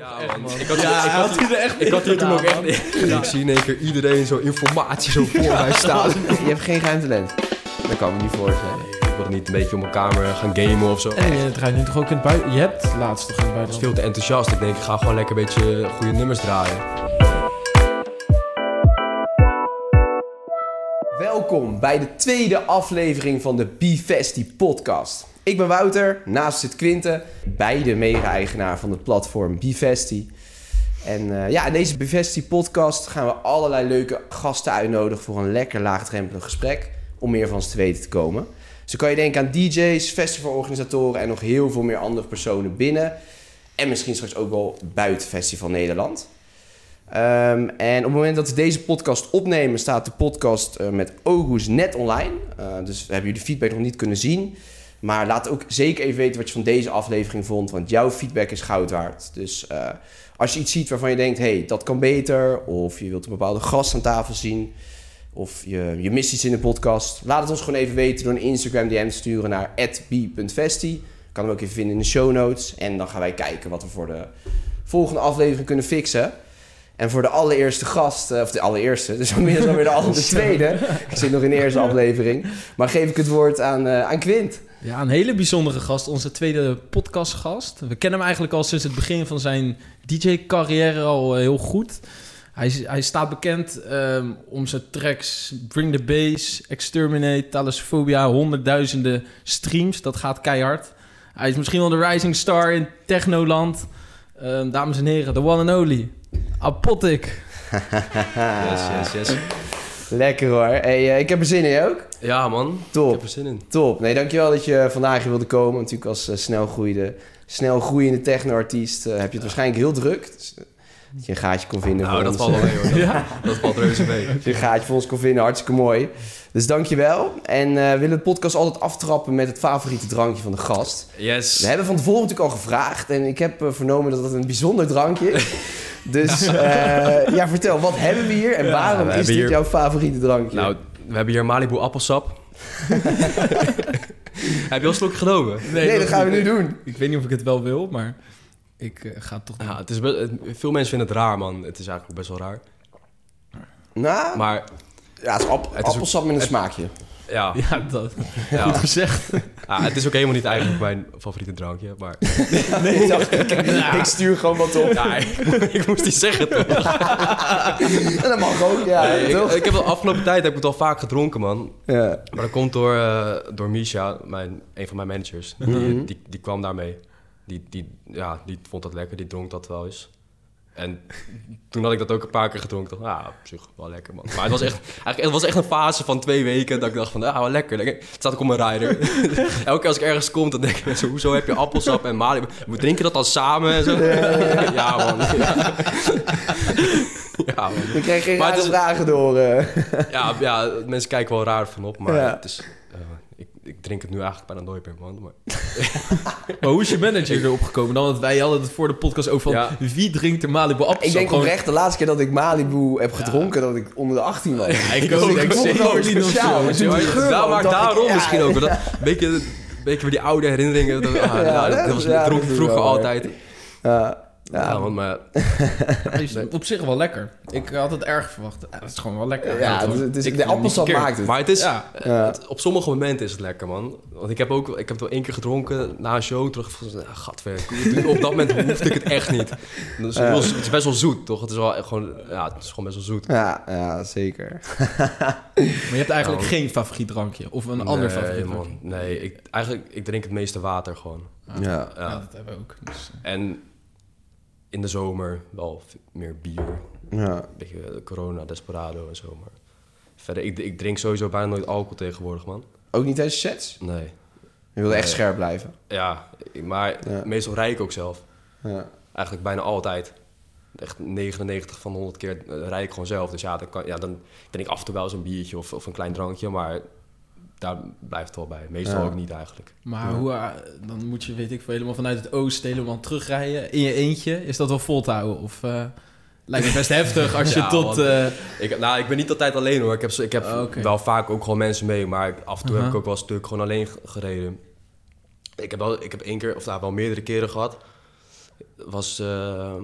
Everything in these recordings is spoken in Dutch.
Ja, Echt, man. Ik had, Ja, ik hij had, had hier echt ik had hier toen ook echt... Ik zie in één keer iedereen zo informatie zo voor mij staan. Je hebt geen geheimtalent. Dat kan me niet voorstellen. Ik wilde niet een beetje op mijn kamer gaan gamen of zo. En je draait nu toch ook in het buiten... Je hebt laatst toch in het Ik was buitenland? veel te enthousiast. Ik denk, ik ga gewoon lekker een beetje goede nummers draaien. Welkom bij de tweede aflevering van de Bifesti podcast. Ik ben Wouter, naast zit Quinte, beide mede-eigenaar van het platform Bifesti. En eh, ja, in deze Bifesti podcast gaan we allerlei leuke gasten uitnodigen voor een lekker laagdrempelig gesprek om meer van ze te weten te komen. Zo kan je denken aan DJ's, festivalorganisatoren en nog heel veel meer andere personen binnen. En misschien straks ook wel buiten Festival Nederland. Ehm, en op het moment dat we deze podcast opnemen, staat de podcast eh, met Ogus net online. Eh, dus we hebben jullie feedback nog niet kunnen zien. Maar laat ook zeker even weten wat je van deze aflevering vond, want jouw feedback is goud waard. Dus eh, als je iets ziet waarvan je denkt, hey, dat kan beter, of je wilt een bepaalde gast aan tafel zien, of je, je mist iets in de podcast, laat het ons gewoon even weten door een Instagram DM te sturen naar @b.festi. Kan hem ook even vinden in de show notes. En dan gaan wij kijken wat we voor de volgende aflevering kunnen fixen. En voor de allereerste gast, eh, of de allereerste, dus inmiddels alweer de, de tweede. Ik zit nog in de eerste aflevering. Maar geef ik het woord aan, eh, aan Quint. Ja, een hele bijzondere gast. Onze tweede podcastgast. We kennen hem eigenlijk al sinds het begin van zijn DJ-carrière al eh, heel goed. Hij, hij staat bekend ehm, om zijn tracks Bring the Bass, Exterminate, Thalassophobia, honderdduizenden streams. Dat gaat keihard. Hij is misschien wel de rising star in Technoland. Ehm, dames en heren, the one and only, Apotik. Yes, yes, yes. Lekker hoor. Hey, eh, ik heb er zin in ook. Ja, man. Ik Top. heb er zin in. Top. Nee, dankjewel dat je vandaag hier wilde komen. Natuurlijk als eh, snel, groeiende, snel groeiende techno-artiest eh, heb je het waarschijnlijk heel druk. Dus, eh, dat je een gaatje kon vinden Nou, voor dat ons. valt wel mee hoor. Dat, Ja. dat valt reuze mee. Dat je een gaatje voor ons kon vinden, hartstikke mooi. Dus dankjewel. En eh, we willen de podcast altijd aftrappen met het favoriete drankje van de gast. Yes. We hebben van tevoren natuurlijk al gevraagd en ik heb eh, vernomen dat het een bijzonder drankje is. Dus eh, ja, vertel, wat hebben we hier en Ja, waarom is dit hier- jouw favoriete drankje? Nou, we hebben hier Malibu appelsap. Heb je al een slokje genomen? nee, dat gaan we nu doen. Ik weet niet of ik het wel wil, maar ik eh, ga het toch doen. Ja, het is veel mensen vinden het raar, man. Het is eigenlijk best wel raar. Nou, Maar ja, het is, app- het is ook- appelsap met een het- smaakje. Ja, Ja, dat ja. goed gezegd. Ja, het is ook helemaal niet eigenlijk mijn favoriete drankje. Maar Nee, ik, dacht, ik, ik stuur gewoon wat op. ja, ik, ik moest die zeggen toch? En dat mag ook, ja, Nee, ik, heb de afgelopen tijd heb ik het al vaak gedronken, man. Ja. Maar dat komt door, eh, door Misha, mijn, een van mijn managers. Die, Mhm. die, die kwam daarmee. Die, die, ja, die vond dat lekker, die dronk dat wel eens. En toen had ik dat ook een paar keer gedronken. dacht, ah, op zich wel lekker, man. Maar het was echt, eigenlijk, het was echt een fase van twee weken dat ik dacht van, ah, wel lekker. Het staat ook op mijn rider. Elke keer als ik ergens kom, dan denk ik mensen, hoezo heb je appelsap en mali? We drinken dat dan samen en zo. Ja, man. Ja, man. Ik krijg geen Maar vragen door. eh. Ja, ja, mensen kijken wel raar van op, maar Ja. het is, ik, drink het nu eigenlijk bijna nooit meer, man. Maar, Maar hoe is je manager erop gekomen dan? Want wij hadden het voor de podcast over van... Ja. wie drinkt er Malibu appelsap? Ik denk Gewoon- oprecht de laatste keer dat ik Malibu heb gedronken, dat ik onder de 18 was. Ja, ik Dus ook. ik wel niet of zo. Maar ik, daarom ja, misschien ook. Dat, een beetje, een beetje weer die oude herinneringen. Dat, ah, Ja, ja, dat- dat was, dronk ik vroeger altijd. Ja, Ja, ja, man, maar is op zich wel lekker. Ik had het erg verwacht. Ja, Het is gewoon wel lekker. ja, het is- het is, Ik de appelsap maakt het. Maar het is, Ja. eh, het- op sommige momenten is het lekker, man. Want ik heb ook, ik heb het wel één keer gedronken na een show. Terug van, gadver. Op dat moment hoefde ik het echt niet. Dus het is best wel zoet, toch? Het is wel gewoon, ja, het is gewoon best wel zoet. Ja, ja, zeker. Maar je hebt eigenlijk Nou. geen favoriet drankje. Of een ander Nee, favoriet drankje. man. Nee, ik, eigenlijk, ik drink het meeste water gewoon. Ja. Ja, Ja. dat hebben we ook. Dus, En in de zomer wel meer bier. Ja. Een beetje eh, corona, desperado en zo. Maar verder, ik, ik drink sowieso bijna nooit alcohol tegenwoordig, man. Ook niet tijdens sets? Nee. Je wil echt scherp blijven. Ja, maar Ja. meestal rijd ik ook zelf. Ja. Eigenlijk bijna altijd. Echt 99 van de 100 keer eh, rijd ik gewoon zelf. Dus ja, dan, kan, ja, dan drink ik af en toe wel eens een biertje of, of een klein drankje. Maar daar blijft het wel bij. Meestal Ja. ook niet eigenlijk. maar Ja. hoe, eh, dan moet je, weet ik veel, helemaal vanuit het oosten helemaal terugrijden. In je eentje. Is dat wel vol te houden? Of eh, lijkt me best heftig als je Ja, tot... want- eh, Ik, nou, ik ben niet altijd alleen hoor. Ik heb, zo- ik heb Oh, wel vaak ook gewoon mensen mee. Maar af en toe heb ik ook wel een stuk gewoon alleen gereden. Ik heb, wel, ik heb één keer, of nou, wel meerdere keren gehad. was, eh,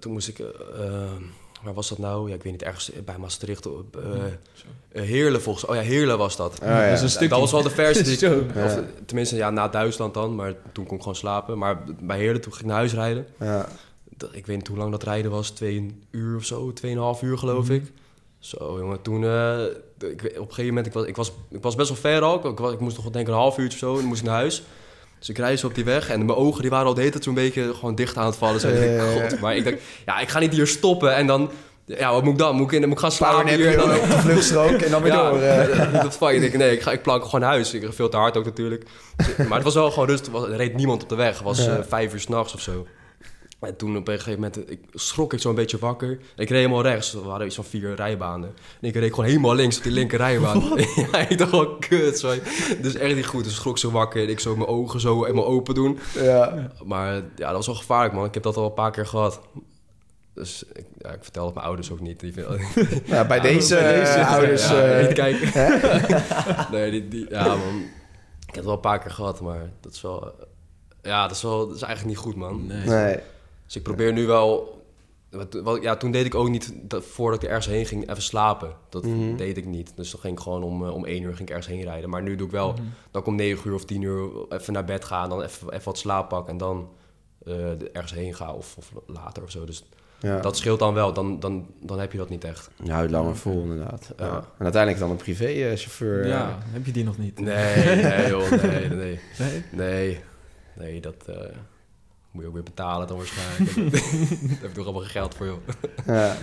toen moest ik, eh, eh, waar was dat nou? Ja, ik weet niet, ergens bij Maastricht. Op, eh, eh, Heerlen volgens Oh ja, Heerlen was dat. Oh, ja. Dat is een Dat- stukje. Dat was wel de verste. die ik- Zo. of, tenminste, ja, na Duitsland dan. Maar toen kon ik gewoon slapen. Maar bij Heerlen, toen ging ik naar huis rijden. Ja. Dat- Ik weet niet hoe lang dat rijden was. Twee uur of zo. Tweeënhalf uur geloof ik. Zo, jongen. Toen... eh, ik, op een gegeven moment... Ik was, ik, was, ik was best wel ver al. Ik, was, ik moest nog wel denken een half uurtje of zo. En dan moest ik naar huis. Dus ik reis op die weg. En mijn ogen die waren al de hele tijd zo'n beetje gewoon dicht aan het vallen. Zo, ik denk, ja. God. Maar ik dacht, ja, ik ga niet hier stoppen. En dan... Ja, wat moet ik dan? Moet ik, in, moet ik gaan slapen hier? En dan, je op de vluchtstrook en dan weer ja, door. eh. dat fuck. Ik denk, nee, ik, ga, ik plank gewoon naar huis. Ik veel te hard ook natuurlijk. Maar het was wel gewoon rustig. Er reed niemand op de weg. Het was eh, vijf uur s'nachts of zo. En toen op een gegeven moment ik, schrok ik zo'n beetje wakker. Ik reed helemaal rechts. Er waren iets van vier rijbanen. En ik reed gewoon helemaal links op die linker rijbaan. ja, ik dacht gewoon, kut. Zo. Dus echt niet goed. Dus schrok ik zo wakker. En ik zo mijn ogen zo helemaal open doen. Ja. Maar ja, dat was wel gevaarlijk, man. Ik heb dat al een paar keer gehad. Dus ik, ja, ik vertel het mijn ouders ook niet. Die vinden- Nou, bij deze, bij deze, eh, ouders... ja, eh, niet kijken. nee, die, die, ja, man. Ik heb het wel een paar keer gehad, maar dat is wel... Ja, dat is, wel, dat is eigenlijk niet goed, man. Nee. nee. Dus ik probeer nu wel... wat- wat- ja, toen deed ik ook niet, dat, voordat ik ergens heen ging, even slapen. Dat Mhm. deed ik niet. Dus dan ging ik gewoon om, eh, om één uur ging ik ergens heen rijden. Maar nu doe ik wel, Mhm. dan ik om negen uur of tien uur even naar bed gaan. Dan even, even wat slaap pakken en dan eh, ergens heen ga of, of later of zo. Dus Ja. dat scheelt dan wel. Dan, dan, dan heb je dat niet echt. Je houdt langer vol, inderdaad. Ja. Ja. En uiteindelijk dan een privéchauffeur. eh. Ja, heb je die nog niet? Nee, nee joh, nee, nee. Nee? Nee, nee, dat eh, moet je ook weer betalen dan waarschijnlijk. Daar heb ik toch allemaal geen geld voor, joh. Ja.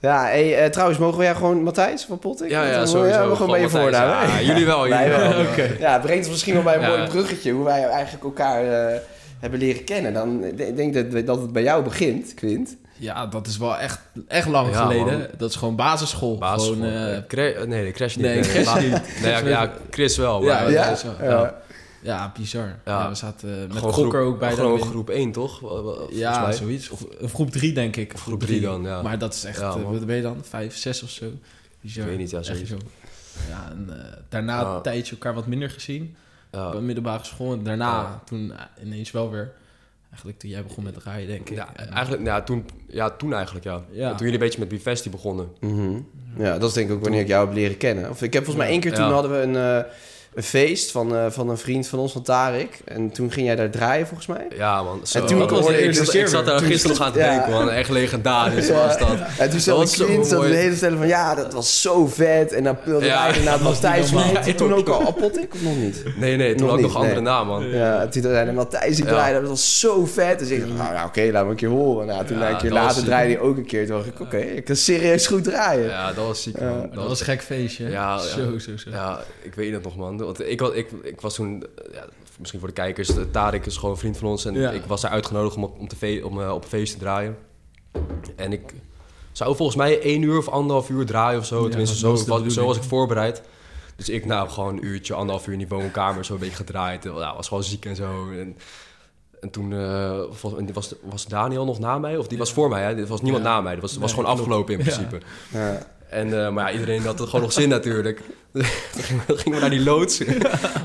Ja, hey, eh, trouwens, mogen we jou gewoon Matthijs van Pottik? Ja, ja, we, sowieso. Ja, we gewoon bij je voornaam. Ja, jullie wel, jullie wel. Ja, het brengt ons misschien wel bij een Ja. mooi bruggetje hoe wij eigenlijk elkaar eh, hebben leren kennen. Dan ik denk dat, dat het bij jou begint, Quint. Ja, dat is wel echt, echt lang Ja, geleden. man. Dat is gewoon basisschool. Basisschool. Gewoon, eh, nee, de crash niet. nee, Crash La- niet. Nee, ja, ja, Chris wel. Ja, maar- ja. Ja? wel- Ja. bizar. Ja. Ja. we zaten eh, met Gewoon Gokker groep- ook bij. Gewoon de- groep 1, toch? Volgens Ja, mij. zoiets. Of, of groep 3 denk ik. Of groep drie dan, ja. Maar dat is echt, Ja, eh, wat ben je dan? Vijf, zes of zo? Bizar. Ik weet niet, ja, zoiets. zo. Ja, en eh, daarna Ja. een tijdje elkaar wat minder gezien. Ja. Op de middelbare school. En daarna, Ja. toen ineens wel weer. Eigenlijk toen jij begon met rijden, denk ik. Ja, En- eigenlijk, ja, toen, ja, toen eigenlijk, ja. Ja. Toen jullie een beetje met Bifesti begonnen. Mhm. Ja, dat is denk ik ook wanneer ik jou heb leren kennen. Of ik heb volgens mij één keer toen Ja. hadden we een, eh, een feest van, eh, van een vriend van ons, van Tarik. En toen ging jij daar draaien volgens mij. Ja, man. Zo. En toen Dat was de ik- eerste ik- ik, ik zat daar toen- gisteren nog aan te ja. denken, man. Echt legendarisch Ja. was dat. En toen Quint zo de hele stellen van ja, dat was zo vet. En dan wilde Ja. hij inderdaad Matthijs. Ja, toen ook. al Apotik of nog niet? Nee, nee, toen Nog had ik niet, nog een andere nee. naam, man. Ja, en toen zei hij Matthijs, ik draaide, dat was zo vet. Dus ik dacht, nou ja, oké, laat me een keer horen. Nou, toen een keer later draaide hij ook een keer. Toen dacht ik, oké, ik kan serieus goed draaien. Ja, dat was ziek, man. dat was een gek feestje. ja. Zo, zo, zo. Ja, ik weet het nog, man. Want ik, was- ik, ik was toen... Ja, misschien voor de kijkers, eh, Tarek is gewoon een vriend van ons. En Ja. ik was daar uitgenodigd om, op- om, te fe- om eh, op een feest te draaien. En ik zou volgens mij één uur of anderhalf uur draaien of zo. Ja, Tenminste, zo zo was ik voorbereid. Dus ik nou gewoon een uurtje, anderhalf uur in die woonkamer zo een beetje gedraaid. Ja, was gewoon ziek en zo. En, en toen eh, was, was Daniel nog na mij, of die was voor mij. Hè? Er was niemand Ja. na mij. Dat was, was gewoon afgelopen in principe. Ja. En, eh, maar ja, iedereen had het gewoon nog zin natuurlijk. Toen gingen we, naar die loods. We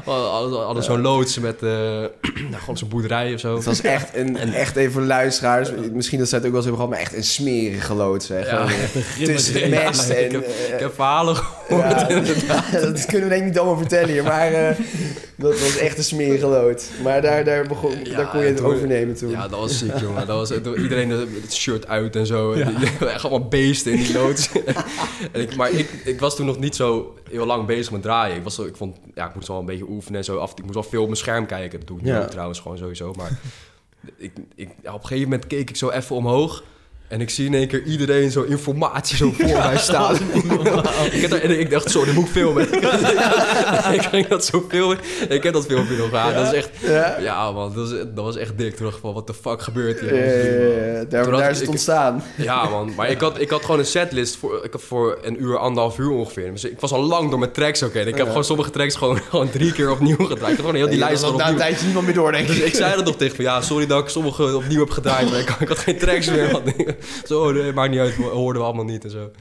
hadden, hadden zo'n loods met eh, nou, gewoon zo'n boerderij of zo. Het was echt, een, echt even voor luisteraars. Misschien dat zij het ook wel eens hebben gehad, maar echt een smerige lood. Zeg. Ja. Gewoon, eh, tussen de Ja, mest ik en... heb- eh, Ik heb verhalen gehoord. ja, dat kunnen we denk ik niet allemaal vertellen hier. Maar eh, dat was echt een smerige lood. Maar daar, daar, begon, Ja, daar kon je het toen- overnemen toen. Ja, dat was ziek, jongen. Dat was, iedereen het shirt uit en zo. Die- echt allemaal beesten in die loods. en ik, maar ik, ik was toen nog niet zo heel lang bezig met draaien. Ik, was, ik, vond, ja, ik moest wel een beetje oefenen en zo. Af, ik moest wel veel op mijn scherm kijken. Dat doe ik Ja. trouwens gewoon sowieso. Maar ik, ik, ja, op een gegeven moment keek ik zo even omhoog. En ik zie in één keer iedereen zo informatie zo voor mij staan. ik, heb daar- en ik dacht, zo, dit moet ik filmen. ik ging dat zo filmen. Ik heb dat filmpje nog aan. Dat is echt... Ja? Ja, man, dat was, dat was echt dik. Toen dacht ik van, wat de fuck gebeurt hier? Eh, daar, daar ik- is het ik- ontstaan. Ja, man. Maar ik had, ik had gewoon een setlist voor, ik had voor een uur, anderhalf uur ongeveer. Dus ik was al lang door mijn tracks ook heen. Ik heb Ja. gewoon sommige tracks gewoon, gewoon drie keer opnieuw gedraaid. Ik had gewoon heel die Ja, lijst dat gewoon na een opnieuw. tijdje niemand meer door, denk Dus ik. ik zei er nog tegen van, ja, sorry dat ik sommige opnieuw heb gedraaid. Maar ik, ik had geen tracks meer. Zo, nee, maakt niet uit, hoorden we allemaal niet en zo.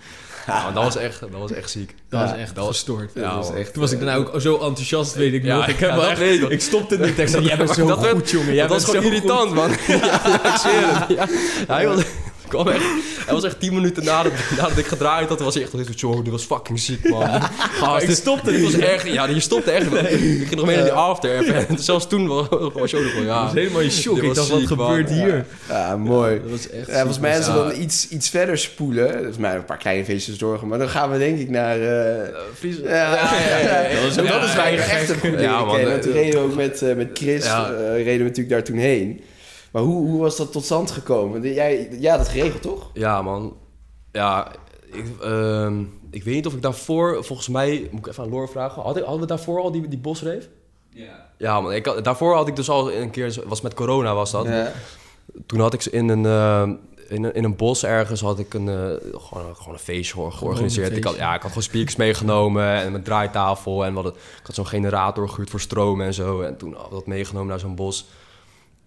Ja, dat was echt, dat was echt ziek. Dat was echt dat was- gestoord. Ja, dat was echt... Toen was ik daarna ook zo enthousiast, weet ik nog. Ik, heb wel echt, weet ik stopte niet. Ik zei, jij bent zo Dat goed, jongen. Jij dat was gewoon irritant, man. ja, ik zweer het. Hij, was, kwam echt, hij was echt tien minuten nadat, nadat ik gedraaid had, was hij echt zo, joh, dit was fucking ziek, man. Gast, ik stopte dit niet. was echt, ja, je stopte echt. Ik ging nog mee naar die after. En zelfs toen was, was je ook nog wel, ja. was helemaal in shock. Ik dacht, wat man. gebeurt hier? Ja, mooi. Dat was echt Ja, volgens mij als we Ja. dan iets, iets verder spoelen, dus mij een paar kleine feestjes doorgaan, maar dan gaan we denk ik naar... eh, Fries- ja, ja, ja, ja. Dat Dat is ja, waar ja, je echt een goede Ja, man, eh, Toen reden we ook met, eh, met Chris, Ja. reden we natuurlijk daar toen heen. Maar hoe, hoe was dat tot stand gekomen? Jij, jij had het geregeld, toch? Ja, man. Ja, ik, ehm, ik weet niet of ik daarvoor, volgens mij, moet ik even aan Lore vragen. Had ik, hadden we daarvoor al die, die bosreef? Ja. Ja, man. Ik, had- daarvoor had ik dus al een keer, was met corona was dat. Ja. Toen had ik ze in een, eh, in een, in een bos ergens, had ik een, eh, gewoon, gewoon een feestje geor- georganiseerd. een Ik had, ja, ik had gewoon speakers meegenomen en mijn draaitafel. En hadden, ik had zo'n generator gehuurd voor stroom en zo. En toen had ik dat meegenomen naar zo'n bos.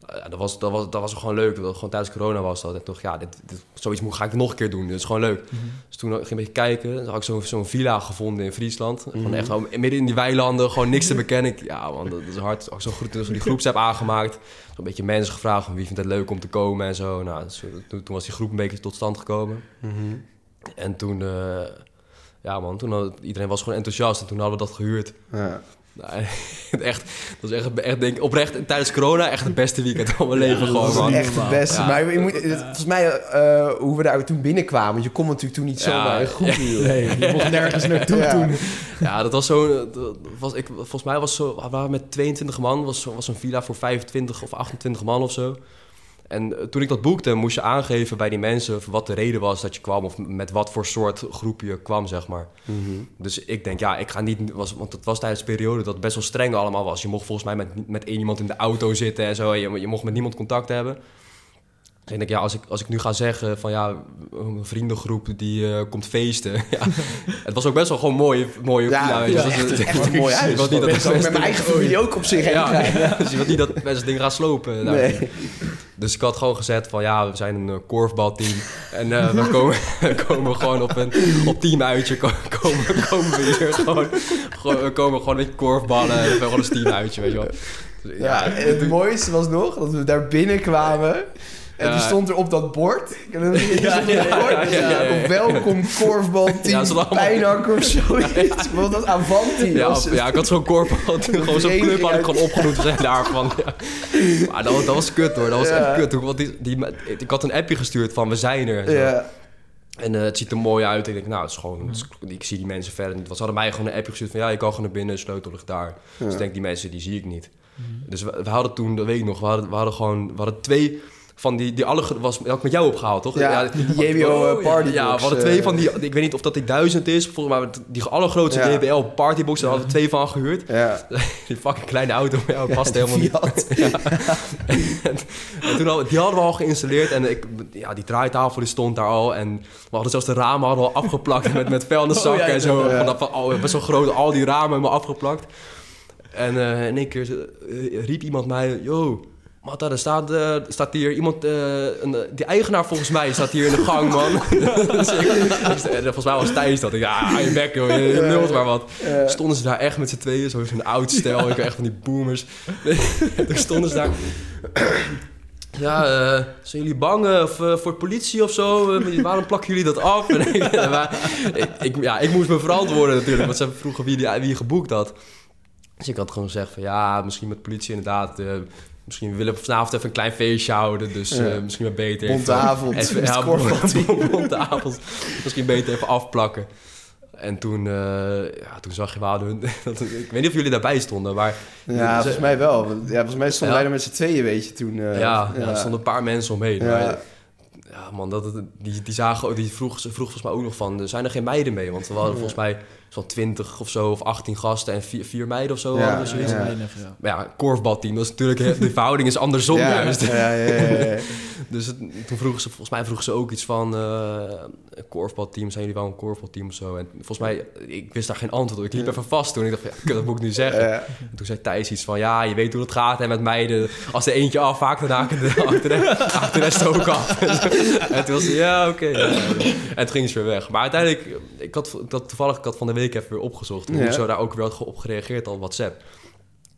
Ja, dat, was, dat, was, dat was gewoon leuk. Dat, gewoon tijdens corona was dat. En toch, ja, dit, dit, zoiets moet, ga ik nog een keer doen. Dit is gewoon leuk. Dus toen ging ik een beetje kijken. Dan had ik zo'n zo'n villa gevonden in Friesland. Gewoon echt gewoon midden in die weilanden. Gewoon niks te bekennen. Ik- Ja, man, dat is hard. Ook zo'n groep, zo die groepsapp aangemaakt. Zo'n beetje mensen gevraagd van wie vindt het leuk om te komen en zo. Nou, dus, toen, toen was die groep een beetje tot stand gekomen. En toen... eh, ja, man, toen had, iedereen was gewoon enthousiast. En toen hadden we dat gehuurd. Ja. Nou, echt, dat is echt, echt denk, ik, oprecht tijdens corona echt het beste weekend van mijn leven. gewoon, man. is echt het beste. Ja. Maar je moet, het- volgens mij, eh, hoe we daar toen binnenkwamen, want je kon natuurlijk toen niet zomaar huren. Nee, je mocht nergens naartoe Ja. toen. Ja, dat was zo. dat Was, ik, volgens mij was zo. We waren met 22 man. Was, was een villa voor 25 of 28 man of zo. En eh, toen ik dat boekte, moest je aangeven bij die mensen wat de reden was dat je kwam. Of met wat voor soort groep je kwam, zeg maar. Dus ik denk, ja, ik ga niet. Was, want het was tijdens de periode dat het best wel streng allemaal was. Je mocht volgens mij met, met één iemand in de auto zitten en zo. Je, je mocht met niemand contact hebben. Dus ik denk, ja, als ik, als ik nu ga zeggen van ja, een vriendengroep die eh, komt feesten. ja, het was ook best wel gewoon mooi. mooie Ja, Dus echt, het- echt een mooi huis. Ik niet dat met mijn eigen familie ook op zich ja, dus je wilt niet dat mensen dingen gaan slopen. Nee. Dus ik had gewoon gezet van ja, we zijn een eh, korfbalteam. En eh, we, komen, komen gewoon op een op teamuitje. ko- Komen, komen we hier gewoon, gewoon. We komen gewoon een korfballen. En we hebben gewoon een teamuitje, weet je wel. Dus, Ja, en het mooiste was nog dat we daar binnenkwamen. En Ja. toen stond er op dat bord. Ik heb het niet Ja, op dat ja, bord. ja, ja, ja, ja. Op welkom korfbalteam, Ja, ze hadden allemaal- pijnakker of zoiets. Wat dat Avanti Ja, was. ja, ik had zo'n korfbal, gewoon zo'n club had ik gewoon opgenoemd. Zijn daarvan. Ja. Maar dat, was- dat was kut hoor, dat was Ja. echt kut. Want die, die, ik had een appje gestuurd van we zijn er. en zo. Ja. En eh, het ziet er mooi uit. Ik denk, nou, het is gewoon, het is- ik zie die mensen verder niet. Want ze hadden mij gewoon een appje gestuurd van, ja, je kan gewoon naar binnen, sleutel ligt daar. Dus ik denk, die mensen, die zie ik niet. Dus we, we hadden toen, dat weet ik nog, we hadden, we hadden gewoon, we hadden twee van die, die alle, was, had ik met jou opgehaald, toch? Ja, die JBO, eh, ja. partybox, Ja, we hadden eh. twee van die, ik weet niet of dat die duizend is, volgens mij die allergrootste Ja. JBL partybox, daar hadden we twee van gehuurd. Ja. Die fucking kleine auto, ja, past helemaal niet. En, en toen hadden, die hadden we al geïnstalleerd en ik, ja, die draaitafel die stond daar al. En we hadden zelfs de ramen hadden we al afgeplakt met, met vuilniszakken Oh, en zo. ja. Vanaf, oh, best wel groot, al die ramen helemaal afgeplakt. En eh, in één keer eh, riep iemand mij, yo... Matta, er staat, eh, staat hier iemand, eh, een, die eigenaar volgens mij staat hier in de gang, man. dus ik, volgens mij was Thijs dat. Ik, ja, je bek, joh, je, je lult maar wat. Stonden ze daar echt met z'n tweeën, zo'n oud stel. Ik echt van die boomers. Toen stonden ze daar. Ja, eh, zijn jullie bang eh, of, eh, voor politie of zo? Eh, waarom plakken jullie dat af? En ik, maar ik, ik- ja, ik moest me verantwoorden natuurlijk, want ze vroegen wie, die, wie geboekt had. Dus ik had gewoon gezegd van ja, misschien met politie inderdaad. Misschien willen we vanavond even een klein feestje houden, dus eh, misschien wel beter. Even- Even, ja. Misschien beter even afplakken. En toen, eh, ja, toen zag je wel, dat, ik weet niet of jullie daarbij stonden, maar Ja, volgens mij wel. Ja, volgens mij stonden wij er met z'n tweeën, weet je, toen. eh, ja, er stonden een paar mensen omheen. Ja. Maar, ja, man, dat, die, die zagen, die vroeg, ze vroeg volgens mij ook nog van, zijn er geen meiden mee? Want we hadden volgens mij zo'n 20 of zo, of 18 gasten en vier, vier meiden of zo. Ja, hadden Dat zoiets. ja. ja. Maar ja, korfbalteam, dat is natuurlijk, de verhouding is andersom ja, juist. ja, ja, ja, ja. Dus het- toen vroegen ze, volgens mij vroegen ze ook iets van, eh een korfbalteam, zijn jullie wel een korfbalteam of zo? En volgens mij, ik wist daar geen antwoord op. Ik liep even vast toen. Ik dacht, ja, dat moet ik nu zeggen. Ja. En toen zei Thijs iets van, ja, je weet hoe het gaat hè, met meiden. Als er eentje afhaakt, dan haken de, haakt de, rest- haakt de rest ook af. en toen was ze, ja, oké. ja. En toen ging ze weer weg. Maar uiteindelijk, ik had, ik had toevallig ik had van de week even weer opgezocht. Hoe Ja. zo daar ook weer had op gereageerd al op WhatsApp.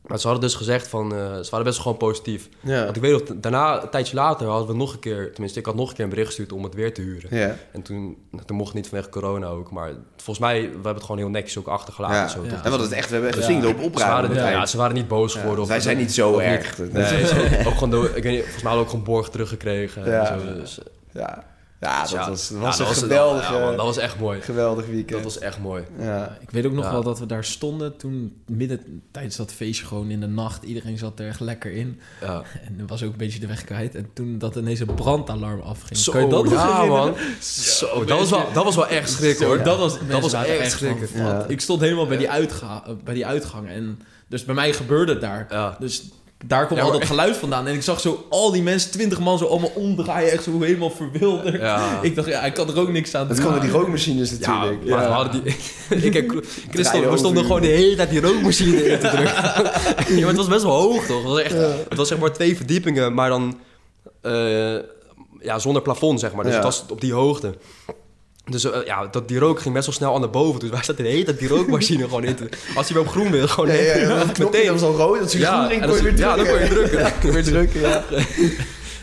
Maar ze hadden dus gezegd van, eh, ze waren best gewoon positief. Ja. Want ik weet nog, daarna, een tijdje later, hadden we nog een keer... Tenminste, ik had nog een keer een bericht gestuurd om het weer te huren. Ja. En toen, toen mocht het niet vanwege corona ook. Maar volgens mij, we hebben het gewoon heel netjes ook achtergelaten. Ja. en Zo? En wat het echt, we hebben echt Ja. flink erop Ze opruimen. waren, ze waren niet boos geworden. of wij zijn niet zo erg. Nee, ze- ook gewoon door, ik weet niet, volgens mij hadden we ook gewoon borg teruggekregen. Ja. En zo, dus, Ja, ja dat ja, was, dat ja, was een dat geweldig, ja, man, dat was echt mooi. geweldig weekend. Dat was echt mooi. ja. Ik weet ook nog Ja. wel dat we daar stonden toen midden tijdens dat feestje gewoon in de nacht. Iedereen zat er echt lekker in. Ja. En er was ook een beetje de weg kwijt. En toen dat ineens een brandalarm afging. Zo, kan je dat ja, man. Zo, dat was wel, dat was wel echt schrik, Zo, hoor. Dat was, dat was echt schrikken. Ja. Ik stond helemaal bij die, uitga bij die uitgang. En dus bij mij gebeurde het daar. Ja. Dus daar kwam Ja, al maar- dat geluid vandaan. En ik zag zo al die mensen, twintig man, zo allemaal omdraaien. Echt zo helemaal verwilderd. Ja. Ik dacht, ja, ik kan er ook niks aan Dat doen. kwam door die rookmachines Ja, natuurlijk. maar Ja. we hadden die... ik Christel, we stonden gewoon de hele tijd die rookmachine in te drukken. ja, maar het was best wel hoog, toch? Het was, echt, het was zeg maar twee verdiepingen, maar dan... eh, ja, zonder plafond, zeg maar. Dus Ja. het was op die hoogte. Dus eh, ja, dat, die rook ging best wel snel aan naar boven. Dus wij zaten de hele tijd die rookmachine gewoon in te... Als hij weer op groen wil, gewoon... Ja, ja, ja, dat dat was al rood, dat is Ja, groen ging, kon je weer ja, dan drukken. kon je drukken. Weer drukken,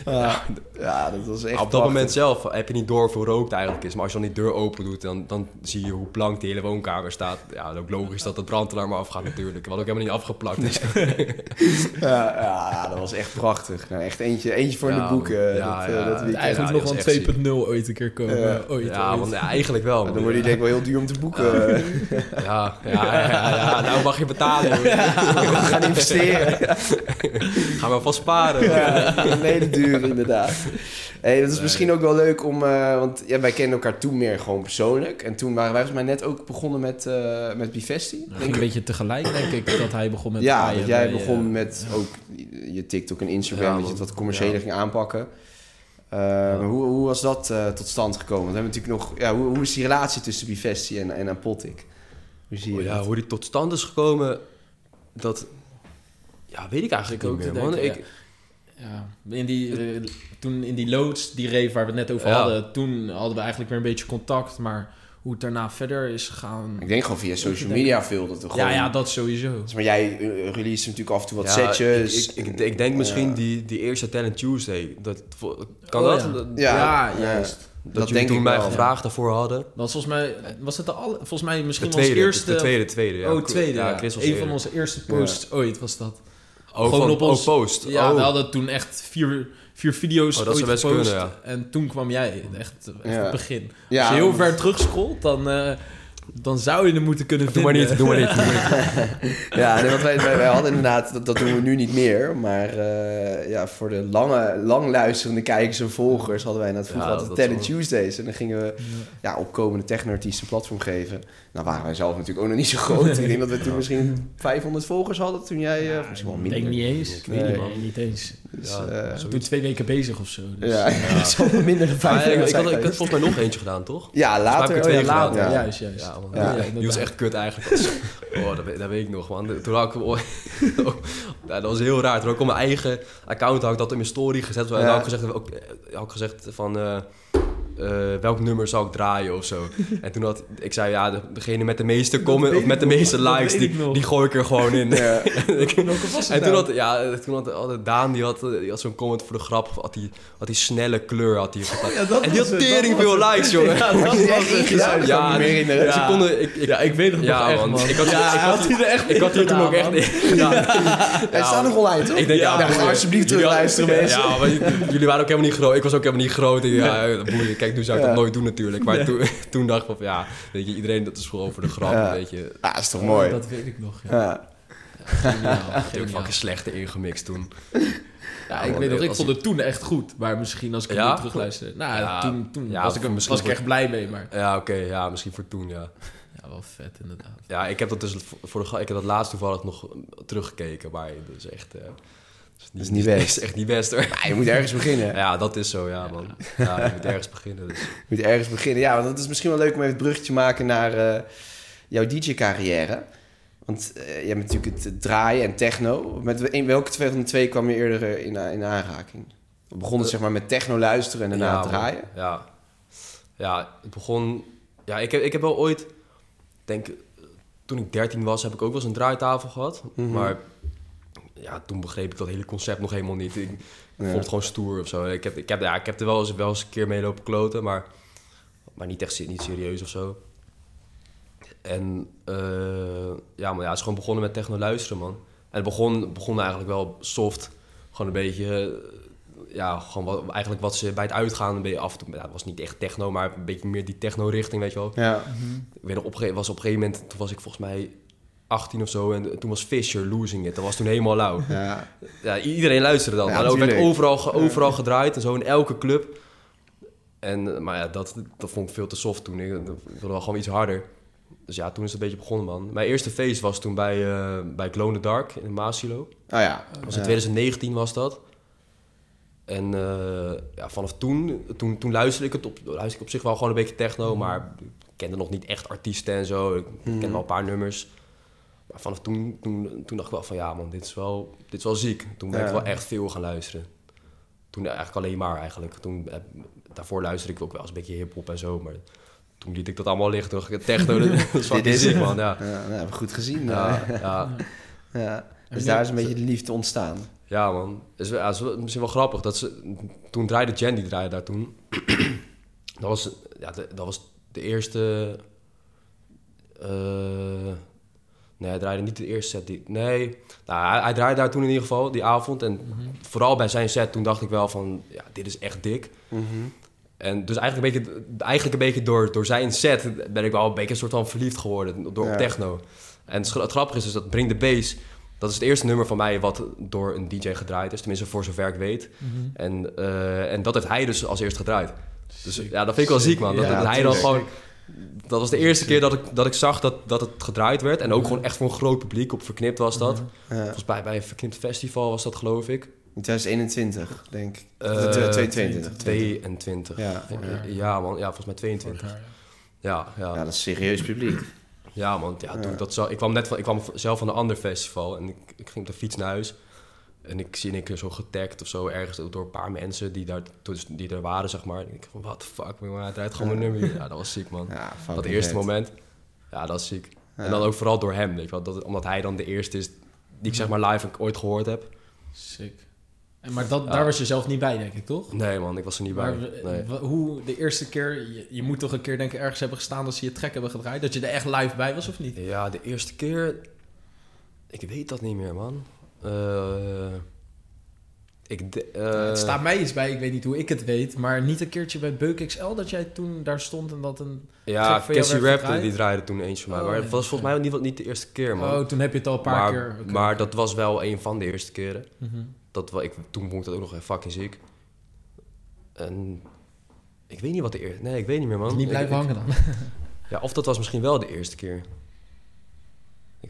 ja. Ja, dat was echt op dat prachtig. moment zelf heb je niet door hoeveel rook het eigenlijk is. Maar als je dan die deur open doet, dan, dan zie je hoe blank die hele woonkamer staat. Ja, ook logisch dat het brandalarm afgaat natuurlijk. We hadden ook helemaal niet afgeplakt. Dus. Ja, ja, ja, dat was echt prachtig. Nou, echt eentje, eentje voor Ja, de boeken. ja, dat, eh, ja. dat weekend. Eigenlijk Ja, nog dat wel is echt 2.0 ooit een keer komen. Ja. ooit, Ja, ooit. want, ja, eigenlijk wel. dan worden die denk ik wel heel duur om te boeken. Ja, ja, ja, ja, ja, nou mag je betalen. We gaan investeren. Ga maar vast sparen. Ja, een hele duur inderdaad. Hey, dat is misschien ook wel leuk om... eh, want ja, wij kennen elkaar toen meer gewoon persoonlijk. En toen waren wij volgens mij net ook begonnen met, eh met Bivesti. Een beetje tegelijk, denk ik, dat hij begon met ja, dat jij bij, begon eh, met ook je TikTok en Instagram, Ja, dat je het wat commerciëler Ja. ging aanpakken. Eh, maar hoe, hoe was dat eh, tot stand gekomen? Want we hebben natuurlijk nog, ja, hoe, hoe is die relatie tussen Bivesti en, en? Hoe zie je Oh ja, dat? hoe die tot stand is gekomen, dat... Ja, weet ik eigenlijk Ik niet ook meer, man. Ik, Ja, in die, eh, toen in die loods, die rave waar we het net over Ja. hadden, toen hadden we eigenlijk weer een beetje contact. Maar hoe het daarna verder is gegaan... Ik denk gewoon via social media veel. Dat we gewoon, Ja, ja, dat sowieso. Zeg Maar jij eh, release natuurlijk af en toe wat ja, setjes. Ik, ik, ik denk misschien Ja. die, die eerste Talent Tuesday. Dat, kan Oh, dat? ja. Ja, juist. dat dat jullie denk toen ik mij wel. gevraagd daarvoor hadden. Dat was volgens mij, was het de alle, volgens mij De misschien tweede, ons eerste... de tweede, tweede. Ja. oh, tweede, ja. Chris was Een van onze eerste posts ooit was dat. Oh, gewoon van, op ons- oh, post. Ja, oh. we hadden toen echt vier, vier video's Oh, dat zou ooit best gepost. kunnen, En toen kwam jij, echt, echt Ja. het begin. Ja, Als je heel ver terugscrollt, dan, eh, dan zou je hem moeten kunnen Doe vinden. maar niet, doe maar niet. Doe maar niet. Ja, nee, want wij, wij, wij hadden inderdaad, dat, dat doen we nu niet meer. Maar eh, ja, voor de lange, lang luisterende kijkers en volgers hadden wij inderdaad vroeger Ja, altijd dat Talent. Tuesdays. En dan gingen we ja, opkomende technoartiesten een platform geven. Nou waren wij zelf natuurlijk ook nog niet zo groot. Ik denk dat we toen misschien 500 volgers hadden toen jij, eh, misschien wel Ik minder. denk niet eens. Ik weet niet, man. Niet eens. Dus, Ja, eh, twee weken bezig of zo. Dus, ja, ja. minder dan Maar 500 ik, ik, had, ik had volgens mij nog eentje gedaan, toch? Ja, later. ik er ja, twee later. Juist, juist. Ja, man. Die was echt kut eigenlijk. Oh, dat, weet- dat weet ik nog, man. Toen had ik... Oh, ja, dat was heel raar. Toen had ik op mijn eigen account had ik dat in mijn story gezet. En Ja. dan had ik gezegd, ook, had ik gezegd van... eh, eh, welk nummer zou ik draaien of zo. En toen had ik zei, ja, de- degene met de meeste comment weet of met de nog, meeste dat likes, die, nog. die gooi ik er gewoon in. Ja. En toen nou? had, ja, toen had, had Daan, die had, die had zo'n comment voor de grap, had die, had die snelle kleur, had die. Ja, dat en die had tering veel het. likes, jongen. Ja, dat die was echt? Ja, kan ik me niet herinneren. Ze konden, ik, ik, Ja, ik weet het Ja, nog echt, man. Ik had- ja, ik had- er echt ik had hier toen ook echt... in. Ja, Hij staat nog online, toch? Ik denk, ja, ja, alsjeblieft Jullie terugluisteren, mensen. Ja, jullie waren ook helemaal niet groot. Ik was ook helemaal niet groot. En ja, boeien. Kijk, nu zou ik Ja. dat nooit doen natuurlijk. Maar toen, toen dacht ik van, ja, weet je, iedereen, dat is gewoon voor de grap, Ja. weet je. Ah, dat is toch mooi. Dat weet ik nog, ja. Ja. Ik fucking slechte ingemixt toen. Ja, ik weet nog, ik als vond het toen echt goed. Maar misschien als ik het Ja? nu terugluister... Nou, Ja, toen, toen ja, was, ik, er- misschien was ik echt blij mee, maar... Ja, oké, ja, misschien voor toen, ja. Ja, wel vet inderdaad. Ja, ik heb dat dus voor- de, ga- ik heb dat laatst toevallig nog teruggekeken, maar dat is echt... eh, Dat is niet best. is echt niet best hoor. Ja, je moet ergens beginnen. Ja, dat is zo, ja man. Ja, je moet ergens beginnen. Dus. Je moet ergens beginnen. Ja, want het is misschien wel leuk om even het bruggetje te maken naar eh, jouw DJ-carrière. Want eh, je hebt natuurlijk het, het draaien en techno. Met in welke twee van de twee kwam je eerder eh, in, in aanraking? We begonnen zeg maar met techno luisteren en daarna Ja, man. draaien. Ja. ja, het begon... Ja, ik heb, ik heb wel ooit... denk, toen ik 13 was, heb ik ook wel eens een draaitafel gehad. Mhm. Maar ja, toen begreep ik dat hele concept nog helemaal niet. Ik Ja. vond het gewoon stoer of zo. Ik heb, ik heb, ja, ik heb er wel eens, wel eens een keer mee lopen kloten, maar, maar niet echt niet serieus of zo. En eh, ja, maar ja, het is gewoon begonnen met techno luisteren, man. En het begon, begon eigenlijk wel soft. Gewoon een beetje, eh, ja, gewoon wat, eigenlijk wat ze bij het uitgaan een beetje af en toe... Ja, het was niet echt techno, maar een beetje meer die techno-richting, weet je wel. Ja. Ik weet nog, op, een gege- was op een gegeven moment, toen was ik volgens mij 18 of zo... en toen was Fisher Losing It. Dat was toen helemaal lauw. ja. Ja, iedereen luisterde dan. Ja, en ook werd overal, overal gedraaid en zo in elke club. En, maar ja, dat, dat vond ik veel te soft toen. Ik, wilde wel gewoon iets harder. Dus ja, toen is het een beetje begonnen, man. Mijn eerste feest was toen bij, eh bij Glow in the Dark in Maasilo. Oh ja. Dat was in 2019 was dat. En eh, ja, vanaf toen, toen, toen luisterde ik het op, luisterde ik op zich wel gewoon een beetje techno, maar ik kende nog niet echt artiesten en zo. Ik Mhm. ken wel een paar nummers. Maar vanaf toen, toen, toen dacht ik wel van ja man, dit is wel, dit is wel ziek. Toen ben ik wel echt veel gaan luisteren. Toen eigenlijk alleen maar eigenlijk. Toen, eh, daarvoor luisterde ik ook wel eens een beetje hip-hop en zo, maar toen liet ik dat allemaal liggen. Toen dacht ik, techno, dat is het. man. Ja. Ja, nou, hebben we goed gezien. Ja, Ja. ja. Ja. Dus daar is een beetje de liefde ontstaan. Ja, man. Is, wel- ja, is misschien wel grappig. Dat ze, toen draaide Jen, die draaide daar toen. dat, was, ja, de- dat was de eerste... eh, nee, hij draaide niet de eerste set. Die, nee, nou, hij, hij draaide daar toen in ieder geval, die avond. En vooral bij zijn set, toen dacht ik wel van... Ja, dit is echt dik. Mhm. En dus eigenlijk een beetje, eigenlijk een beetje door, door zijn set ben ik wel een beetje een soort van verliefd geworden door Ja. op techno. En het, grappige is dus dat Bring the Bass, dat is het eerste nummer van mij wat door een DJ gedraaid is. Tenminste, voor zover ik weet. Mhm. En, eh, en dat heeft hij dus als eerst gedraaid. Dus ja, dat vind ik wel ziek, man. Dat, Ja, dat hij dan gewoon... Dat was de eerste keer dat ik, dat ik zag dat, dat het gedraaid werd. En ook gewoon echt voor een groot publiek. Op Verknipt was dat. Ja. Volgens mij bij een Verknipt Festival was dat, geloof ik. In 2021, denk ik. Eh, 2022. 22. Ja. Ja, ja, man. Ja, volgens mij 22. Vorig jaar, Ja, ja. Ja, dat is serieus publiek. Ja, man. Ja, toen. Dat zo, ik kwam net van, ik kwam zelf van een ander festival en ik, ik ging op de fiets naar huis. En ik zie één keer zo getagd of zo ergens door een paar mensen die daar, dus die er waren, zeg maar. En ik van, what the fuck, man, hij draait gewoon mijn nummer. Ja, dat was ziek, man. Ja, dat eerste vet. moment, ja, dat was ziek. Ja. En dan ook vooral door hem, weet je wel. Dat, omdat hij dan de eerste is die ik zeg maar live ooit gehoord heb. Sick. En, maar dat, Ja. daar was je zelf niet bij, denk ik, toch? Nee, man, ik was er niet bij. Maar Nee. hoe de eerste keer, je, je moet toch een keer denk ik ergens hebben gestaan dat ze je track hebben gedraaid, dat je er echt live bij was of niet? Ja, de eerste keer... Ik weet dat niet meer, man. Eh, ik... de- eh, het staat mij iets bij, ik weet niet hoe ik het weet, maar niet een keertje bij Beuk XL dat jij toen daar stond en dat een... Ja, Cassie werd Rap, gedraaid? die draaide toen eens van mij. Oh, maar ja, dat was volgens mij niet, niet de eerste keer, man. Oh, toen heb je het al een paar maar, keer. Maar dat was wel een van de eerste keren. Dat, wa- ik, toen vond ik dat ook nog fucking ziek. En ik weet niet wat de eerste... Nee, ik weet niet meer, man. Is niet blijven hangen dan. Ja, of dat was misschien wel de eerste keer.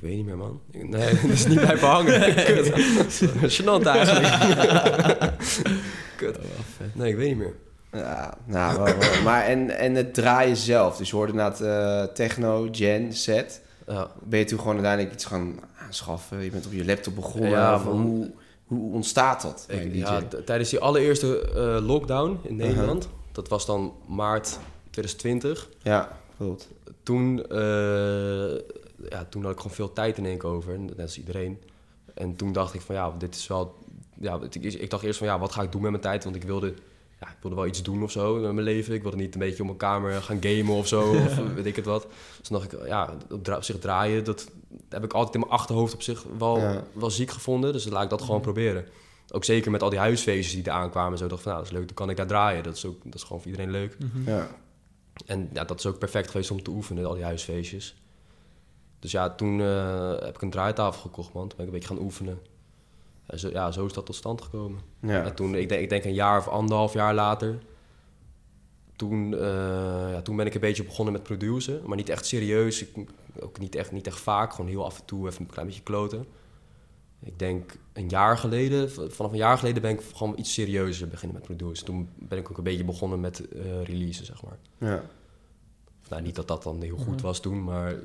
Ik weet niet meer, man. Ik- Nee, het is niet blijven hangen. Kut. Gênant eigenlijk. Kut. Nee, ik weet niet meer. Ja, nou, wel, wel. maar en, en het draaien zelf. Dus je hoorde inderdaad eh, techno, gen, set. Ja. Ben je toen gewoon uiteindelijk iets gaan aanschaffen? Je bent op je laptop begonnen. Ja, hoe, hoe ontstaat dat Ik, ja, tijdens die allereerste eh, lockdown in Uh-huh. Nederland, dat was dan maart 2020. Ja, goed. Toen, eh, ja, toen had ik gewoon veel tijd in één keer over, net als iedereen. En toen dacht ik van ja, dit is wel... Ja, ik, ik dacht eerst van ja, wat ga ik doen met mijn tijd? Want ik wilde, ja, ik wilde wel iets doen of zo met mijn leven. Ik wilde niet een beetje op mijn kamer gaan gamen of zo, of weet ik het wat. Dus toen dacht ik, ja, op, zich draaien, dat heb ik altijd in mijn achterhoofd op zich wel, Ja. wel ziek gevonden. Dus laat ik dat gewoon proberen. Ook zeker met al die huisfeestjes die er aankwamen. Zo dacht ik van, nou, dat is leuk, dan kan ik daar draaien. Dat is, ook, dat is gewoon voor iedereen leuk. Mhm. Ja. En ja, dat is ook perfect geweest om te oefenen, al die huisfeestjes. Dus ja, toen eh, heb ik een draaitafel gekocht, man. Toen ben ik een beetje gaan oefenen. En zo, ja, zo is dat tot stand gekomen. ja. En toen, ik denk, ik denk een jaar of anderhalf jaar later... toen, eh, ja, toen ben ik een beetje begonnen met produceren. Maar niet echt serieus. Ik, ook niet echt, niet echt vaak. Gewoon heel af en toe even een klein beetje kloten. Ik denk een jaar geleden, vanaf een jaar geleden ben ik gewoon iets serieuzer beginnen met produceren. Toen ben ik ook een beetje begonnen met eh releasen, zeg maar. Ja. Nou, niet dat dat dan heel goed Mhm. was toen, maar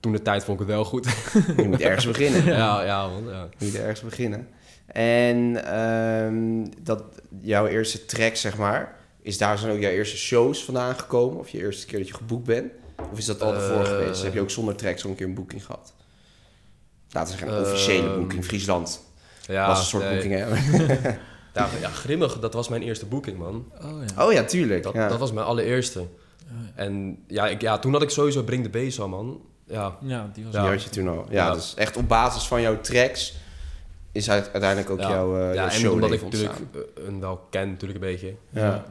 toen de tijd vond ik het wel goed. Je moet ergens beginnen. ja, ja, man, ja. Je moet ergens beginnen. En ehm, dat, jouw eerste track, zeg maar, is daar zijn ook jouw eerste shows vandaan gekomen? Of je eerste keer dat je geboekt bent? Of is dat al ervoor Eh. geweest? Heb je ook zonder tracks al een keer een boeking gehad? Laten we zeggen, een Ehm, officiële boeking. Friesland ja was een soort nee. boeking, hè? Ja, ja, Grimmig, dat was mijn eerste boeking, man. Oh ja. Oh ja, tuurlijk. Dat, ja. dat was mijn allereerste. En ja, ik, ja, toen had ik sowieso Bring the Bass al, man. Ja, Ja, die was Die had je toen al. Ja, Ja. dus echt op basis van jouw tracks is uit- uiteindelijk ook ja. jouw, eh en show omdat ik natuurlijk ontstaan. eh, een wel ken, natuurlijk een beetje. Ja.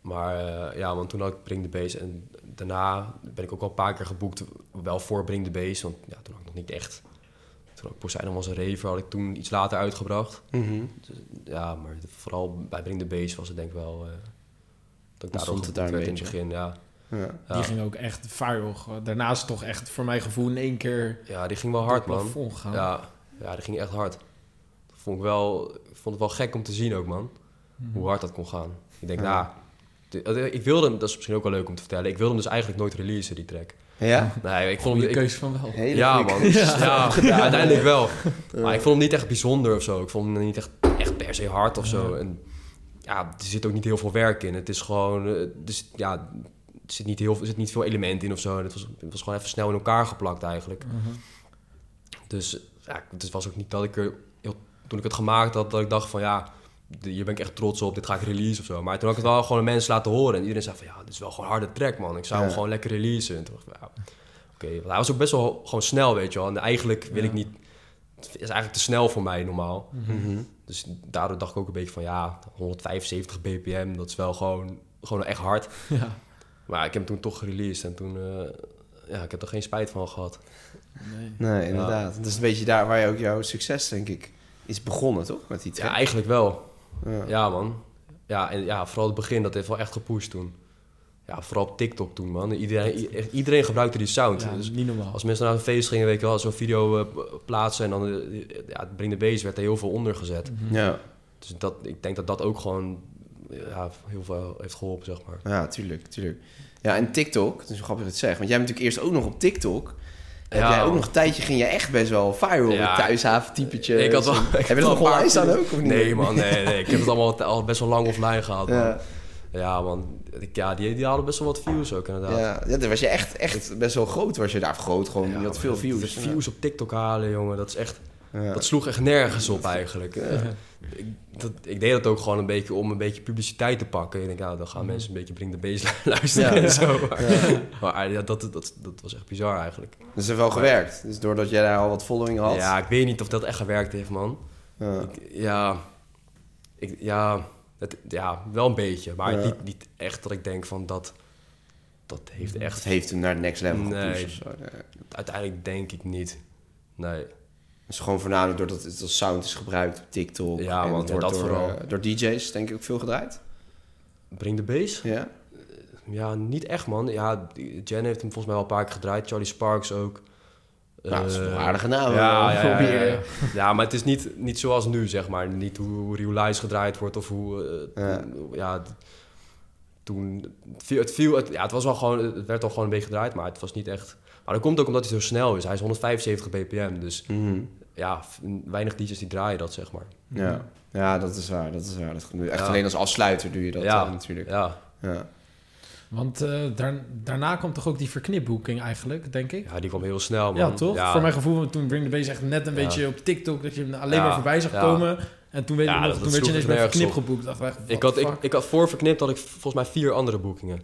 Maar eh, ja, want toen had ik Bring the Bass. En daarna ben ik ook al een paar keer geboekt, wel voor Bring the Bass. Want ja, toen had ik nog niet echt... Toen had ik Poseidon was een raver, had ik toen iets later uitgebracht. Mhm. Ja, maar vooral bij Bring the Bass was het denk ik wel... eh dat ik daar ook het daar een in het begin, ja. Ja. Ja. Die ging ook echt viral. Daarnaast toch echt voor mijn gevoel in één keer ja, die ging wel hard, man. gaan. Ja, ja, die ging echt hard. Dat vond ik wel, ik vond het wel gek om te zien ook, man. Mhm. Hoe hard dat kon gaan. Ik denk, Ja. nou, ik wilde hem, dat is misschien ook wel leuk om te vertellen. Ik wilde hem dus eigenlijk nooit releasen, die track. Ja? Nee, ik vond hem... ik- keuze van wel. Hele ja, man. Ja, ja, uiteindelijk wel. Maar ik vond hem niet echt bijzonder of zo. Ik vond hem niet echt, echt per se hard of zo. Ja. En ja, er zit ook niet heel veel werk in. Het is gewoon... eh, Dus, ja, zit niet, heel, er zit niet veel element in of zo. Het was, het was gewoon even snel in elkaar geplakt eigenlijk. Mhm. Dus ja, het was ook niet dat ik er... Heel, toen ik het gemaakt had, dat ik dacht van ja... de- Hier ben ik echt trots op, dit ga ik release of zo. Maar toen had ik het wel gewoon aan mensen laten horen. En iedereen zei van ja, dit is wel gewoon een harde track, man. Ik zou hem gewoon lekker releasen. En toen dacht ik van, ja, oké. Want hij was ook best wel gewoon snel, weet je wel. En eigenlijk wil Ja. ik niet... Het is eigenlijk te snel voor mij normaal. Mhm. Dus daardoor dacht ik ook een beetje van ja, 175 bpm, dat is wel gewoon, gewoon echt hard. Ja. Maar ik heb hem toen toch gereleased en toen... eh, ja, ik heb er geen spijt van gehad. Nee. Nee, inderdaad. Dat is een beetje daar waar je ook jouw succes, denk ik, is begonnen, toch? Met die Ja, track. eigenlijk wel. Ja. Ja, man. Ja, en ja, vooral het begin, dat heeft wel echt gepusht toen. Ja, vooral op TikTok toen, man. Iedereen, iedereen gebruikte die sound. Ja, dus niet normaal. als mensen naar een feest gingen, weet je wel, zo'n video eh, plaatsen... en dan, eh, ja, het Bring the Bass werd er heel veel onder gezet. Mhm. Ja. Dus dat, ik denk dat dat ook gewoon ja, heel veel heeft geholpen, zeg maar. ja, tuurlijk, tuurlijk. Ja, en TikTok, het is grappig dat je het zegt. Want jij bent natuurlijk eerst ook nog op TikTok. Heb Ja, jij ook nog een tijdje, ging je echt best wel viral Ja. met thuishaven-typetje. Ik had wel- ik Heb je dat nog online staan ook, of niet? Nee, man, nee, nee. Ik heb het allemaal al best wel lang offline gehad, man. Ja, Ja, man. Ik- Ja, die, die hadden best wel wat views ook, inderdaad. ja. ja, dan was je echt, echt best wel groot. Was je daar groot gewoon, Ja, je had veel views. de Views op TikTok halen, jongen, dat is echt... Ja. Dat sloeg echt nergens op eigenlijk. Ik, dat, ik deed dat ook gewoon een beetje om een beetje publiciteit te pakken. Ik denk, ja, dan gaan mensen een beetje Bring the Bass luisteren Ja. en zo. Maar, Ja. maar ja, dat, dat, dat was echt bizar eigenlijk. Dus het heeft wel gewerkt. Dus doordat jij daar al wat following had. Ja, ik weet niet of dat echt gewerkt heeft, man. Ja. Ik, ja, ik, ja, het, ja, wel een beetje. Maar niet, niet echt dat ik denk van dat... Dat heeft Het echt... heeft hem naar het next level Nee. Ja. Uiteindelijk denk ik niet. Nee. Het is gewoon voornamelijk doordat het als sound is gebruikt op TikTok. Ja, en het ja, wordt dat door, vooral. eh, door DJ's denk ik ook veel gedraaid. Bring the Bass? Ja? Ja, niet echt, man. Ja, Jen heeft hem volgens mij wel een paar keer gedraaid. Charlie Sparks ook. Nou, dat is Eh, een aardige naam. Ja, eh, ja, ja, maar het is niet, niet zoals nu, zeg maar. Niet hoe, Realize gedraaid wordt of hoe... eh, Ja. toen- het, viel het, ja, het was wel gewoon... Het werd al gewoon een beetje gedraaid, maar het was niet echt... Maar dat komt ook omdat hij zo snel is. Hij is 175 bpm, dus Mhm. ja, weinig DJ's die draaien dat, zeg maar. Ja. ja, dat is waar. Dat is waar. Dat, echt Ja. alleen als afsluiter doe je dat Ja. eh, natuurlijk. Ja, Ja. Want eh, daar, daarna kwam toch ook die verknipboeking eigenlijk, denk ik? ja die kwam heel snel, man. Ja, toch? Ja. Voor mijn gevoel, toen Bring the Bass echt net een Ja. beetje op TikTok... dat je hem alleen Ja, maar voorbij zag ja. komen. En toen, weet Ja, ik nog, dat- toen dat werd je ineens nergens Verknip op. geboekt. Dacht ik, echt, Ik what had, ik, ik had voor verknipt had ik volgens mij vier andere boekingen.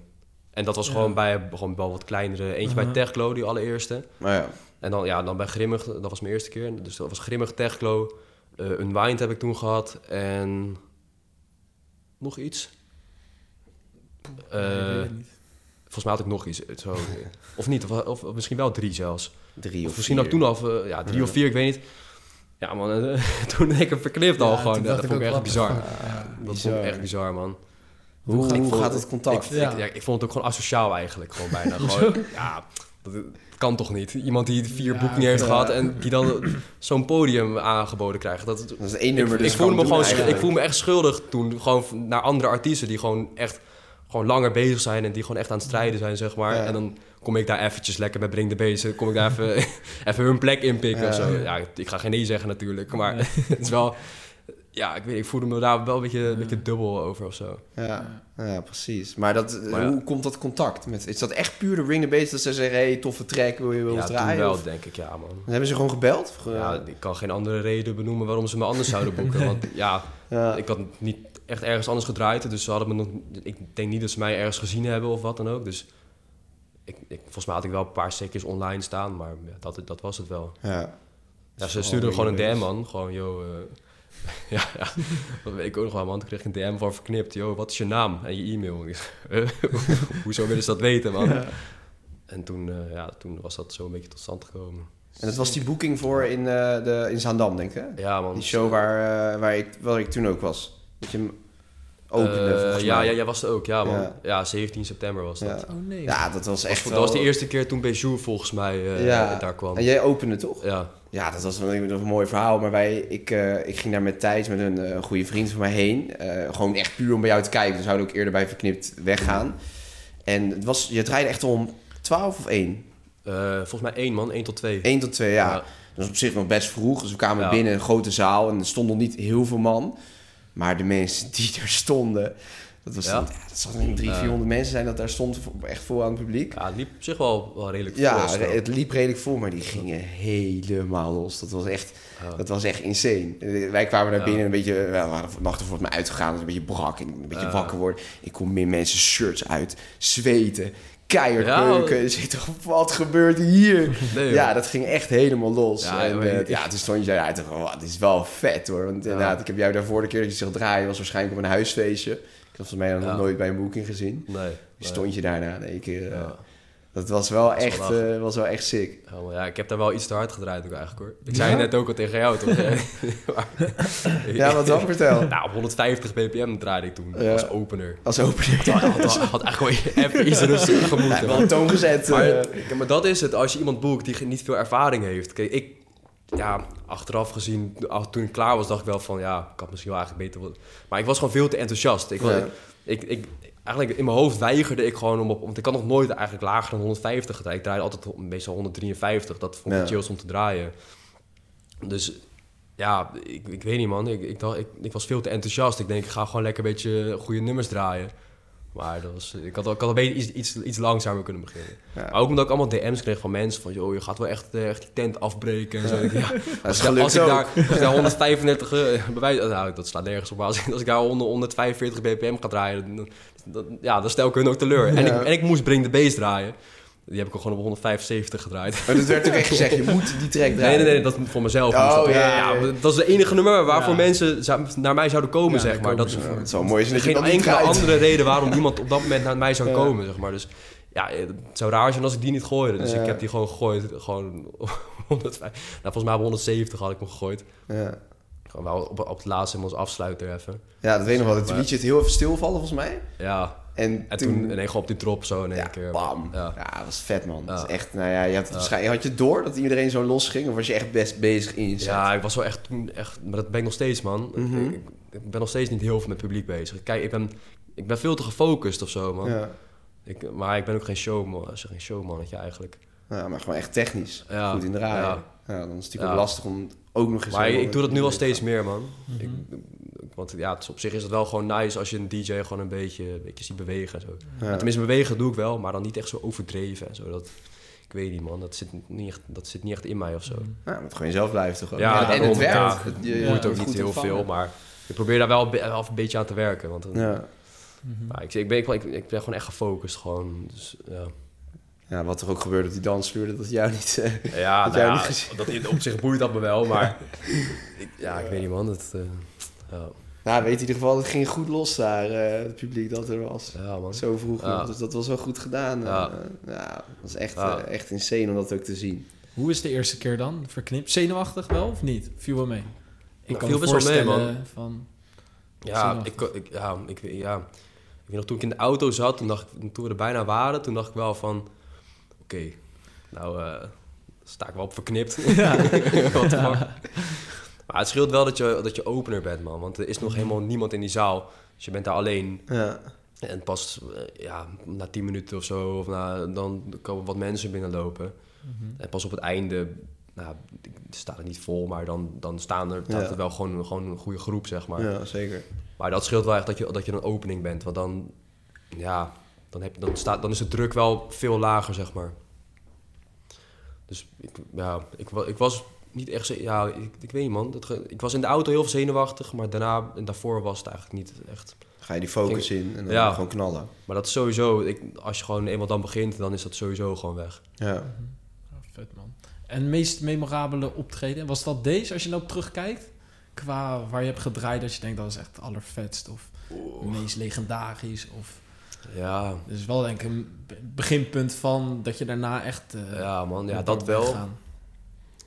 En dat was Ja. gewoon bij gewoon wel wat kleinere. Eentje bij Mhm. Techlo, die allereerste. Maar ja. En dan, ja, dan bij Grimmig, dat was mijn eerste keer. Dus dat was Grimmig, Techlo. eh Unwind heb ik toen gehad. En nog iets. Nee, ik weet Eh, het niet. volgens mij had ik nog iets. eh, Zo, of niet, of, of, of misschien wel drie zelfs. Drie Of, of misschien vier. ook toen al, eh, ja, drie Ja. of vier, ik weet niet. Ja man, toen ik hem verknipt al Ja, gewoon. Dat vond ik ook, echt bizar. Dat vond ik echt bizar, man. Hoe, Ik hoe vond- gaat het contact? Ik, Ja. ik, ja, ik vond het ook gewoon asociaal eigenlijk. Gewoon bijna. gewoon, ja, dat kan toch niet? Iemand die vier Ja, boeken heeft ja. gehad en die dan zo'n podium aangeboden krijgt. Dat, Dat is één ik, nummer ik, dus voelde me gewoon, ik me echt schuldig toen. Gewoon naar andere artiesten die gewoon echt gewoon langer bezig zijn en die gewoon echt aan het strijden zijn, zeg maar. Ja. En dan kom ik daar eventjes lekker met Bring de Bezen, kom ik daar even, even hun plek inpikken Ja. of zo. Ja, ik ga geen nee zeggen natuurlijk, maar het is wel... Ja, ik weet ik voelde me daar wel een beetje, een beetje dubbel over of zo. Ja, ja, precies. Maar, dat, Maar ja. hoe komt dat contact? Met, is dat echt puur de ring the base dat ze zeggen... hey, toffe track, wil je wel Ja, draaien? wel, Of- denk ik, ja man. Dan hebben ze gewoon gebeld? Of, Ja, ik kan geen andere reden benoemen waarom ze me anders zouden boeken. Want ja, ja. ik had niet echt ergens anders gedraaid. Dus ze hadden me nog... Ik denk niet dat ze mij ergens gezien hebben of wat dan ook. Dus ik, ik, volgens mij had ik wel een paar stukjes online staan. Maar ja, dat, dat was het wel. ja. Ja, ze stuurden gewoon een DM, man. Gewoon, yo... eh, ja, ja, dat weet ik ook nog wel, man. Toen kreeg ik een DM van verknipt. Yo, wat is je naam en je e-mail? Hoezo willen ze dat weten, man? Ja. En toen, eh, ja, toen was dat zo een beetje tot stand gekomen. En dat was die boeking voor in, eh, de, in Zaandam, denk ik, hè? Ja, man. Die show waar, eh, waar, ik, waar ik toen ook was. Dat je hem opende, ja, ja, jij was er ook, ja man. Ja. Ja, 17 september was dat. Ja. Oh nee. Ja, dat was echt dat wel... was de eerste keer toen Bijou volgens mij eh, Ja. daar kwam. En jij opende, toch? Ja, Ja, dat was een, een mooi verhaal. Maar wij, ik, eh, ik ging daar met Thijs, met een eh, goede vriend van mij heen. Eh, gewoon echt puur om bij jou te kijken. Dus zouden ook eerder bij Verknipt weggaan. En het was, je draaide echt om 12 of 1? Eh, volgens mij één man, één tot twee. 1 tot 2, ja. Ja. Dat was op zich nog best vroeg. Dus we kwamen Ja. binnen een grote zaal en er stonden nog niet heel veel man. Maar de mensen die er stonden, dat was Ja. ja. dat zal drie, Ja. 400 mensen zijn dat daar stond, echt vol aan het publiek. Ja, het liep op zich wel, wel redelijk Ja, vol, zo. het liep redelijk vol, maar die gingen helemaal los. Dat was echt, Ja. dat was echt insane. Eh, Wij kwamen daar Ja. binnen een beetje, we waren nachten voor mij uitgegaan, dus een beetje brak en een beetje Ja. wakker worden. Ik kom meer mensen shirts uit, zweten, keihard Ja. dacht, wat gebeurt hier? Nee. Ja, dat ging echt helemaal los. Ja, en, eh, ja, toen stond je daar uit. Oh, dit is wel vet hoor. Want inderdaad, ik heb jou daarvoor de keer dat je zag draaien, was waarschijnlijk op een huisfeestje. Ik had volgens mij nog Ja. nooit bij een boeking gezien. Nee. Stond je daarna in één keer. eh, Ja. Dat was wel echt, eh, was wel echt sick. Ja, ja, ik heb daar wel iets te hard gedraaid ook eigenlijk hoor. Ik Ja? zei net ook al tegen jou toch? Ja, wat dan? Vertel. Nou, op 150 bpm draaide ik toen Ja. als opener. Als opener. Had, had, had eigenlijk wel even iets rustiger Ja, gemoeten. wel een toon gezet. Maar, eh. maar dat is het, als je iemand boekt die niet veel ervaring heeft. Kijk, ik, ja, achteraf gezien, toen ik klaar was, dacht ik wel van, ja, ik had misschien wel eigenlijk beter willen. Maar ik was gewoon veel te enthousiast. Ik, was- Ja. ik, ik, eigenlijk in mijn hoofd weigerde ik gewoon om op, want ik had nog nooit eigenlijk lager dan 150 gedraaid. Ik draaide altijd meestal 153, dat vond ik Ja. chill om te draaien. Dus ja, ik, ik weet niet man, ik, ik, dacht, ik, ik was veel te enthousiast. Ik denk, ik ga gewoon lekker een beetje goede nummers draaien. Maar dat was, ik had, ik had een iets, iets, iets langzamer kunnen beginnen. Ja. Maar ook omdat ik allemaal DM's kreeg van mensen van... joh, je gaat wel echt, eh, echt die tent afbreken en zo. Ja, is als, ik- als ik daar, als ik daar 135... eh, bewijs, nou, dat slaat nergens op. Maar als, ik- als ik daar onder 145 bpm ga draaien... Dan, dan- ja, dan stel ik hun ook teleur. En, Ja. ik, en ik moest Bring the Bass draaien. Die heb ik ook gewoon op 175 gedraaid. Maar dat werd ook echt gezegd, je moet die track Nee, draaien. nee, nee, dat voor mezelf. Oh, moest dat. ja, ja, ja. dat is de enige nummer waarvoor Ja. mensen zou- naar mij zouden komen, Ja, zeg maar. komen Dat, ze Ja, het zou mooi zijn dat je geen dat niet enkele draait. andere reden waarom iemand op dat moment naar mij zou Ja. komen, zeg maar. Dus ja, het zou raar zijn als ik die niet gooide. Dus Ja. ik heb die gewoon gegooid. Gewoon 105. Nou, volgens mij op 170 had ik hem gegooid. Ja. Gewoon wel op, op het laatste als afsluiter even. ja, dat weet ik nog wel. Toen Maar- liet je het heel even stilvallen, volgens mij. Ja, En, en toen, ineens gewoon op die drop zo in één ja, keer. bam. Ja. Ja. dat was vet, man. Dat Ja. is echt, nou ja, je had, het had je door dat iedereen zo los ging? Of was je echt best bezig in je set? Ja, ik was wel echt toen echt, maar dat ben ik nog steeds, man. Mhm. ik, ik ben nog steeds niet heel veel met publiek bezig. Kijk, ik ben, ik ben veel te gefocust of zo, man. Ja. Ik, maar ik ben ook geen showman, zeg geen showmannetje eigenlijk. Ja, maar gewoon echt technisch. Ja, Goed in draaien. Ja. ja. dan is het natuurlijk lastig om ook nog eens... Maar ik, doe dat nu al steeds te meer, man. Mhm. Ik, want ja, het is op zich is het wel gewoon nice als je een DJ gewoon een beetje, een beetje ziet bewegen. En zo. Ja. Tenminste, bewegen doe ik wel, maar dan niet echt zo overdreven en zo. Dat, ik weet niet, man. Dat zit niet echt, dat zit niet echt in mij of zo. Ja, moet gewoon jezelf blijven toch? ook. Ja, en, en het werkt. ja. Het- Je Ja, moet het ook niet heel veel, maar ik probeer daar wel wel een beetje aan te werken. Want dan- Ja. Mhm. maar ik, ik, ben, ik, ik, ik ben gewoon echt gefocust. Gewoon, dus, ja. Ja, wat er ook gebeurde op die dansvloer, dat het jou niet... eh, Ja, Had nou jij ja, niet gezien? dat, in- op zich boeit dat me wel, maar ik, ja, ik weet niet man. Het, eh, ja, Nou, weet in ieder geval, het ging goed los daar, eh, het publiek dat er was. ja man. Zo vroeg Ja. nog, dus dat was wel goed gedaan. Ja. Ja, ja dat was echt, Ja. echt insane om dat ook te zien. Hoe is de eerste keer dan? Verknipt? Zenuwachtig wel of niet? Viel wel mee? Ik Nou, kan viel best wel mee, voorstellen man. van... Ja, ik, ik, ja, ik, ja, Ik weet nog, toen ik in de auto zat, toen, dacht ik, toen we er bijna waren, toen dacht ik wel van... Oké, nou eh, sta ik wel op verknipt. The fuck? Maar het scheelt wel dat je, dat je opener bent, man. Want er is nog helemaal niemand in die zaal. Dus je bent daar alleen. Ja. En pas eh, ja, na 10 minuten of zo, of na, dan komen wat mensen binnenlopen. En pas op het einde, nou, het staat er niet vol, maar dan, dan staan er, staat Ja. er wel gewoon, gewoon een goede groep, zeg maar. ja, zeker. Maar dat scheelt wel echt dat je, dat je een opening bent. Want dan, ja, dan, heb dan, staat, dan is de druk wel veel lager, zeg maar. Dus ik, ja, ik, ik was niet echt... Ja, ik, ik weet niet, man. Dat, ik was in de auto heel zenuwachtig, maar daarna en daarvoor was het eigenlijk niet echt... Ga je die focus in en dan Ja. gewoon knallen. Maar dat is sowieso... Ik, als je gewoon eenmaal dan begint, dan is dat sowieso gewoon weg. Ja. Ja, vet man. En meest memorabele optreden, was dat deze als je nou terugkijkt? Qua waar je hebt gedraaid dat je denkt dat is echt het allervetst of meest legendarisch of... Ja, Dus wel denk ik een be- beginpunt van dat je daarna echt... eh, ja man. Ja, dat wel.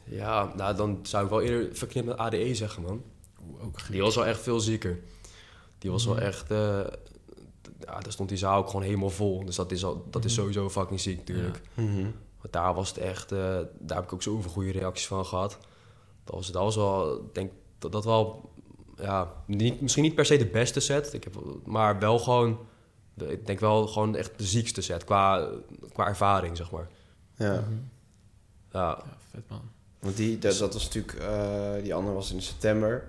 Ja, nou, dan zou ik wel eerder verknipt met ADE zeggen, man. Ook Die was wel echt veel zieker. Die was wel Mhm. echt... eh, ja, daar stond die zaal ook gewoon helemaal vol. Dus dat is, al, dat is Mhm. sowieso fucking ziek, natuurlijk. Mhm. Want daar was het echt... eh, daar heb ik ook zoveel goede reacties van gehad. Dat was, dat was wel... Denk dat dat wel... Ja, niet, misschien niet per se de beste set. Ik heb, maar wel gewoon... de- Ik denk wel gewoon echt de ziekste set. Qua, qua ervaring, zeg maar. Ja. Mhm. Ja, Ja, vet man. Want die, dat, dat was natuurlijk... eh, die andere was in september.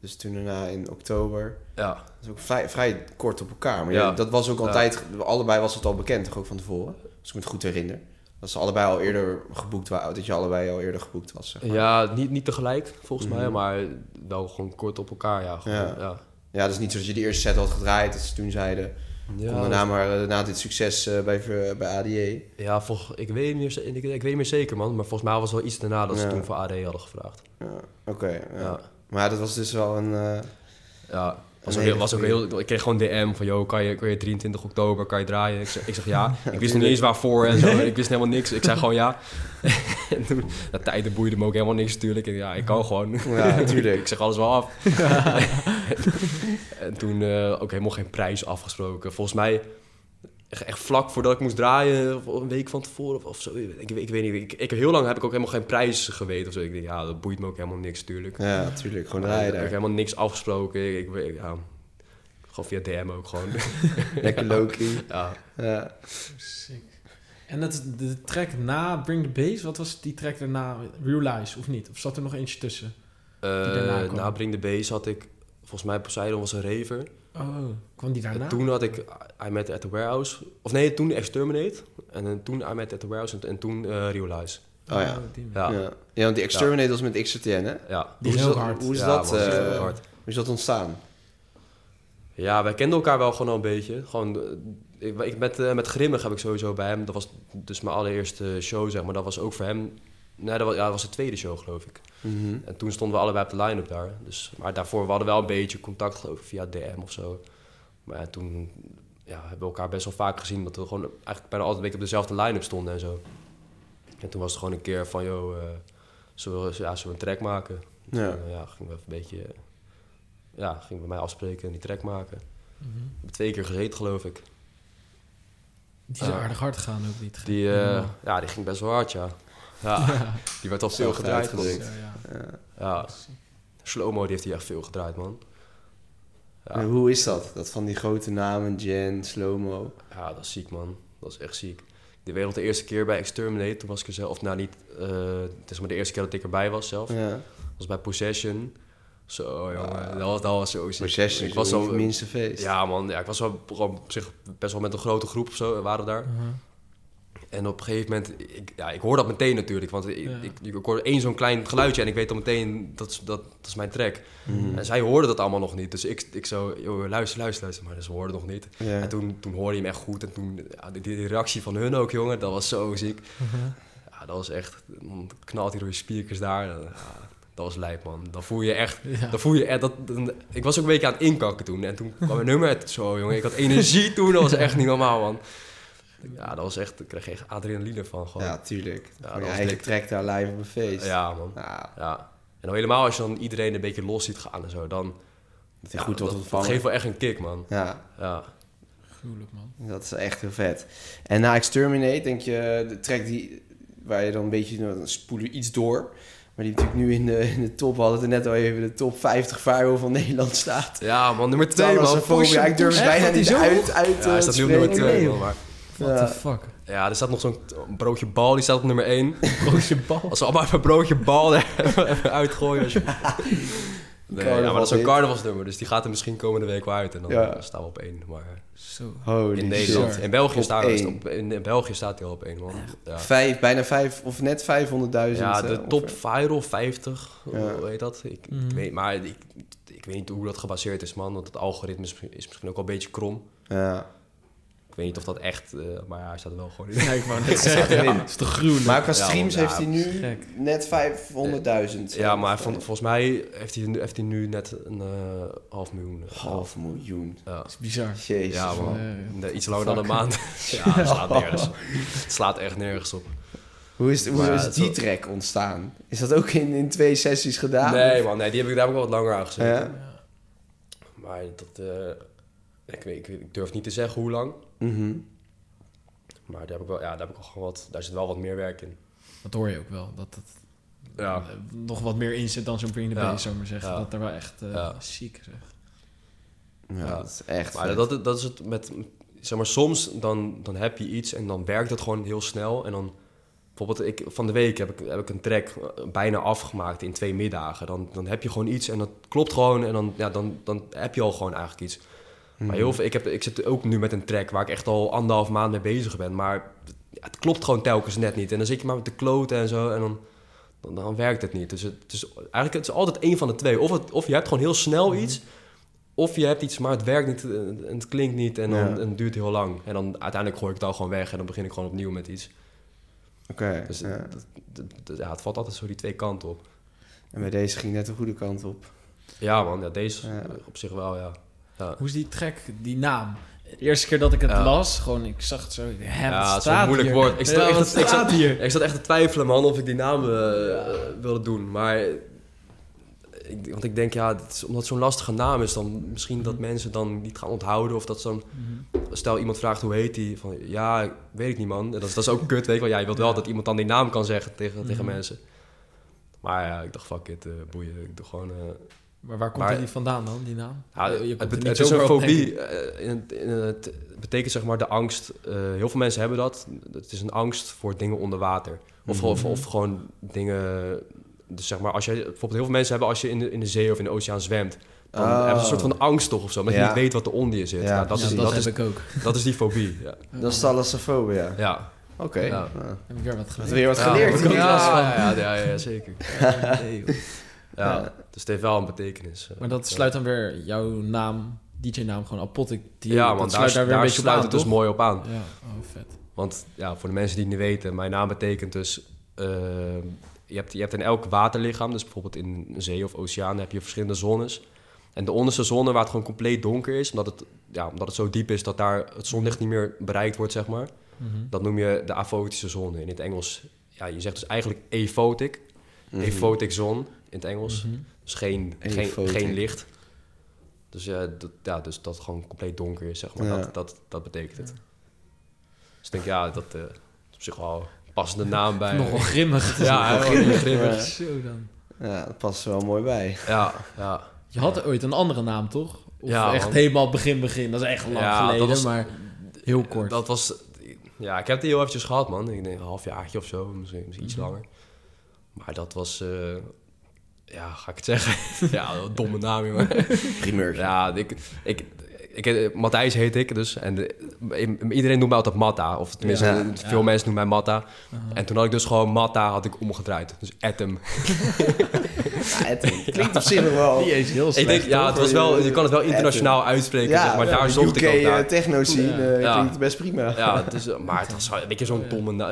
Dus toen daarna in oktober. ja. Dat is ook vrij, vrij kort op elkaar. Maar Ja. ja, dat was ook Ja. altijd... Allebei was het al bekend, toch ook van tevoren? Als ik me het goed herinner. Dat ze allebei al eerder geboekt waren. Dat je allebei al eerder geboekt was, zeg maar. ja niet, niet tegelijk, volgens mij. Mhm. Maar wel gewoon kort op elkaar, ja. Gewoon, Ja. ja. Ja, dat is niet zo dat je de eerste set had gedraaid. Dat ze toen zeiden... Ja, daarna maar eh, na dit succes eh, bij, ver- bij ADE. Ja, volg, ik, weet niet meer, ik, ik weet niet meer zeker, man. Maar volgens mij was het wel iets daarna dat ze toen voor AD hadden gevraagd. Ja, Oké. ja. Ja. Maar dat was dus wel een... eh, Ja, was ook, heel, was ook heel... Ik kreeg gewoon DM van, joh, kan je, kan je 23 oktober, kan je draaien? Ik zeg, ik zeg ja. Ik wist nog niet eens waarvoor en zo. Ik wist helemaal niks. Ik zei gewoon ja. en toen, de tijden boeide me ook helemaal niks natuurlijk. En ja, ik kan gewoon. Ja, natuurlijk. ik zeg alles wel af. en toen eh, ook helemaal geen prijs afgesproken. Volgens mij echt, echt vlak voordat ik moest draaien, of een week van tevoren of, of zo. Ik, ik weet niet. Ik, ik, heel lang heb ik ook helemaal geen prijs geweten of zo. Ik denk, ja, dat boeit me ook helemaal niks natuurlijk. ja, natuurlijk. Gewoon draaien Ik heb helemaal niks afgesproken. Ik, ik, ja, gewoon via DM ook gewoon. Lekker Loki. ja. Ja. Sick. En het, de track na Bring the Bass, wat was die track daarna? Realize, of niet? Of zat er nog eentje tussen? Eh na Bring the Bass had ik, volgens mij Poseidon was een raver. Oh, kwam die daarna? En toen had ik I Met at the Warehouse. Of nee, toen Exterminate. En toen I Met at the Warehouse en, en toen eh, Realize. Oh ja. die- Ja, ja. Ja. ja, want die Exterminate was met XRTN, hè? Die Hoe is heel dat- hard. Hoe is Ja, dat, man, eh, heel hard. hoe is dat ontstaan? Ja, wij kenden elkaar wel gewoon al een beetje. Gewoon, eh, ik, ik, met, eh, met Grimmig heb ik sowieso bij hem. Dat was dus mijn allereerste show, zeg maar. Dat was ook voor hem... Nee, dat was, ja, dat was de tweede show, geloof ik. Mhm. En toen stonden we allebei op de line-up daar. Dus, maar daarvoor we hadden wel een beetje contact, geloof ik, via DM of zo. Maar ja, toen ja, hebben we elkaar best wel vaak gezien... dat we gewoon eigenlijk bijna altijd een beetje op dezelfde line-up stonden en zo. En toen was het gewoon een keer van, joh, eh, zullen, we, ja, zullen we een track maken? Ja. Ja. ja, gingen we even een beetje... ja, gingen we mij afspreken en die track maken. Mhm. We hebben twee keer gezeten, geloof ik. Die is aardig hard gegaan ook, die track. Die, eh, Ja. ja, die ging best wel hard, ja. Ja, die werd al veel gedraaid. man. Ja, ja. Ja. Ja, Slow-mo die heeft hij echt veel gedraaid, man. Ja. En hoe is dat? Dat van die grote namen, Jen, Slowmo. Ja, dat is ziek, man. Dat is echt ziek. Die wereld de eerste keer bij Exterminate, toen was ik er zelf... Of nou, niet... eh, het is maar de eerste keer dat ik erbij was zelf. Ja. Dat was bij Possession. Zo, jongen. Ah. dat, was, dat was zo ziek. Procession Ik was zo... het minste feest. Ja, man. Ja, ik was wel gewoon op zich best wel met een grote groep of zo. Waren we daar. Mhm. En op een gegeven moment... Ik, ja, ik hoor dat meteen natuurlijk. Want ik, Ja. ik, ik, hoor één zo'n klein geluidje... en ik weet dan meteen, dat is, dat, dat is mijn track. Mhm. En zij hoorden dat allemaal nog niet. Dus ik, ik zo, joh, luister, luister, luister. Maar ze hoorden nog niet. Ja. En toen, toen hoorde je hem echt goed. En toen, ja, die, die reactie van hun ook, jongen, dat was zo ziek. Mhm. Ja, dat was echt, dan knalt hij door je speakers daar. Ja, dat was lijp, man. Dan voel je echt, Ja. dan voel je echt, dat, dan- ik was ook een beetje aan het inkakken toen. En toen kwam mijn nummer uit, zo, jongen. Ik had energie toen, dat was echt niet normaal, man. Ja, dat was echt, ik kreeg echt adrenaline van, gewoon. Ja, tuurlijk. Ja, dat je was eigen track daar live op een feest. Ja, man. Ja, Ja. En dan helemaal als je dan iedereen een beetje los ziet gaan en zo, dan... dat ja, goed wordt dat, dat geeft wel echt een kick, man. Ja, Ja. Gruwelijk, man. Dat is echt heel vet. En na Exterminate denk je, de track die, waar je dan een beetje, nou, dan spoelen we iets door. Maar die natuurlijk nu in de, in de top, we hadden het er net al even, de top 50 firewall van Nederland staat. Ja, man, nummer 2, man. Ik durf bijna niet zo uit, uit Ja, hij te staat nu op nummer spreken. 2, Nee, man. Maar, What Ja. the fuck? ja, er staat nog zo'n broodje bal, die staat op nummer 1. Broodje bal. Als we allemaal even een broodje bal even uitgooien. Als je... Nee, ja, maar dat is een carnavalsnummer, dus die gaat er misschien komende week wel uit. En dan Ja. staan we op 1. Maar Zo. Holy in shit. Nederland. In België, Op staat, één. op, in, in België staat hij al op 1, man. Ja. Vijf, bijna vijf, of net 500.000. Ja, eh, de top ongeveer. viral 50, Ja. hoe heet dat? Ik, Mhm. ik weet, maar ik, ik weet niet hoe dat gebaseerd is, man. Want het algoritme is, is misschien ook wel een beetje krom. Ja. Ik weet niet of dat echt, eh, maar ja, hij staat er wel gewoon in. Ja, ik wou net zeggen. erin. Dat is toch gruwelijk? Maar qua Ja, streams heeft ja, hij nu gek. net 500.000. Ja, maar Of, van, eh, volgens mij heeft hij, nu- heeft hij nu net een eh, half miljoen. eh, half miljoen. Ja, Dat is bizar. Jezus, ja man. Eh, Nee, iets langer dan een maand. ja, het slaat nergens. Het slaat echt nergens op. Hoe is, hoe Maar is het die track ontstaan? Is dat ook in, in twee sessies gedaan? Nee man, nee, die heb ik daar ik wel wat langer aan gezeten. Ja. Maar dat, eh, ik, weet, ik, weet- ik durf niet te zeggen hoe lang. Mhm. Maar daar heb ik wel, ja, daar heb ik wel gewoon wat, daar zit wel wat meer werk in. Dat hoor je ook wel. Dat het Ja. nog wat meer in zit dan zo'n Bring the Ja. Zou maar zeggen. Ja. Dat er wel echt eh, Ja. ziek zeg. Ja, Ja. dat is echt Maar dat, dat is het met, zeg maar, soms dan, dan heb je iets en dan werkt het gewoon heel snel. En dan, bijvoorbeeld, ik, van de week heb ik, heb ik een track eh, bijna afgemaakt in twee middagen. Dan, dan heb je gewoon iets en dat klopt gewoon en dan, ja, dan, dan heb je al gewoon eigenlijk iets. Mhm. Maar heel veel, ik, heb, ik zit ook nu met een track waar ik echt al anderhalf maand mee bezig ben. Maar het klopt gewoon telkens net niet. En dan zit je maar met de kloten en zo en dan, dan, dan werkt het niet. Dus het, het is eigenlijk het is altijd één van de twee. Of, het, of je hebt gewoon heel snel iets... Of je hebt iets, maar het werkt niet en het klinkt niet en dan Ja. en het duurt heel lang. En dan uiteindelijk gooi ik het al gewoon weg en dan begin ik gewoon opnieuw met iets. Oké, Dus ja. het valt altijd zo die twee kanten op. En bij deze ging net de goede kant op. Ja man, ja, deze Ja. op zich wel, ja. Ja. Hoe is die track, die naam? De eerste keer dat ik het Ja. las, gewoon, ik zag het zo. ik Hè, Ja, wat zo'n staat moeilijk hier? woord. Ik zat Ja, echt- ik zat- hier? Ik zat echt te twijfelen man of ik die naam eh, wilde doen. Maar ik, want ik denk, ja, het is, omdat het zo'n lastige naam is, dan misschien dat mensen dan niet gaan onthouden. Of dat ze dan, Mhm. stel iemand vraagt hoe heet die, van ja, weet ik niet man. Dat is, dat is ook kut, weet je wel. Ja, je wilt wel dat iemand dan die naam kan zeggen tegen, tegen Mhm. mensen. Maar ja, ik dacht, fuck it, eh, boeien. Ik doe gewoon... eh, Maar waar komt Maar- die vandaan dan, die naam? ja, Je- je het, is een fobie. eh, in het, in het betekent zeg maar de angst. eh, heel veel mensen hebben dat. Het is een angst voor dingen onder water. Of, Mhm. of, of gewoon dingen. Dus zeg maar, als je bijvoorbeeld heel veel mensen hebben als je in de, in de zee of in de oceaan zwemt. Dan Oh. hebben ze een soort van angst toch of zo. Omdat Ja. je niet weet wat er onder je zit. Ja, Ja, dat, Ja, is, dat, dat, heb is, ik ook. dat is die fobie. Ja. Dat is thalassofobia. Ja. Oké. Ja. Ja. Heb ik weer wat Wat geleerd. weer wat Ja, geleerd. ja, ja, ja, ja, ja, zeker. Nee, Ja. Dus het heeft wel een betekenis. eh. Maar dat sluit dan weer jouw naam, DJ-naam, gewoon Apotic. Die, ja, want sluit daar, daar weer daar een beetje op sluit aan, het dus mooi op aan. Ja, oh, vet. Want ja, voor de mensen die het niet weten, mijn naam betekent dus... eh, je, hebt, je hebt in elk waterlichaam, dus bijvoorbeeld in een zee of oceaan, heb je verschillende zones. En de onderste zone, waar het gewoon compleet donker is, omdat het, ja, omdat het zo diep is dat daar het zonlicht niet meer bereikt wordt, zeg maar. Mhm. Dat noem je de afotische zone. In het Engels, ja, je zegt dus eigenlijk aphotic. Mhm. Aphotic zone in het Engels. Mhm. Dus geen, geen, geen licht. Dus, ja, dat, ja, dus dat het gewoon compleet donker is, zeg maar. Ja. Dat, dat, dat betekent het. Dus ik denk, ja, dat eh, is op zich wel een passende naam bij. Nogal grimmig. Ja, heel grimmig. grimmig. Ja. Zo dan. Ja, dat past er wel mooi bij. Ja, ja. Je had ooit een andere naam, toch? Of Ja, echt want- helemaal begin begin. Dat is echt lang Ja, geleden, was- maar heel kort. Dat was... Ja, ik heb die heel eventjes gehad, man. Ik denk een halfjaartje of zo, misschien, misschien iets Mhm. langer. Maar dat was... eh, ja, ga ik het zeggen? ja, domme naam, jongen. Primeur. Ja, ik, ik, ik, eh, Matthijs heet ik dus. En de- iedereen noemt mij altijd Matta. Of tenminste, Ja. veel Ja. mensen noemen mij Matta. Aha. En toen had ik dus gewoon Matta had ik omgedraaid. Dus Atom. Ja, het klinkt op zich wel... Die is heel Ik slecht. denk, ja, het was wel, je kan het wel internationaal uitspreken, zeg maar. Daar zocht UK ik ook eh, naar. techno scene eh, Ja. klinkt best prima. Ja, het is, eh, maar het was wel een beetje zo'n domme...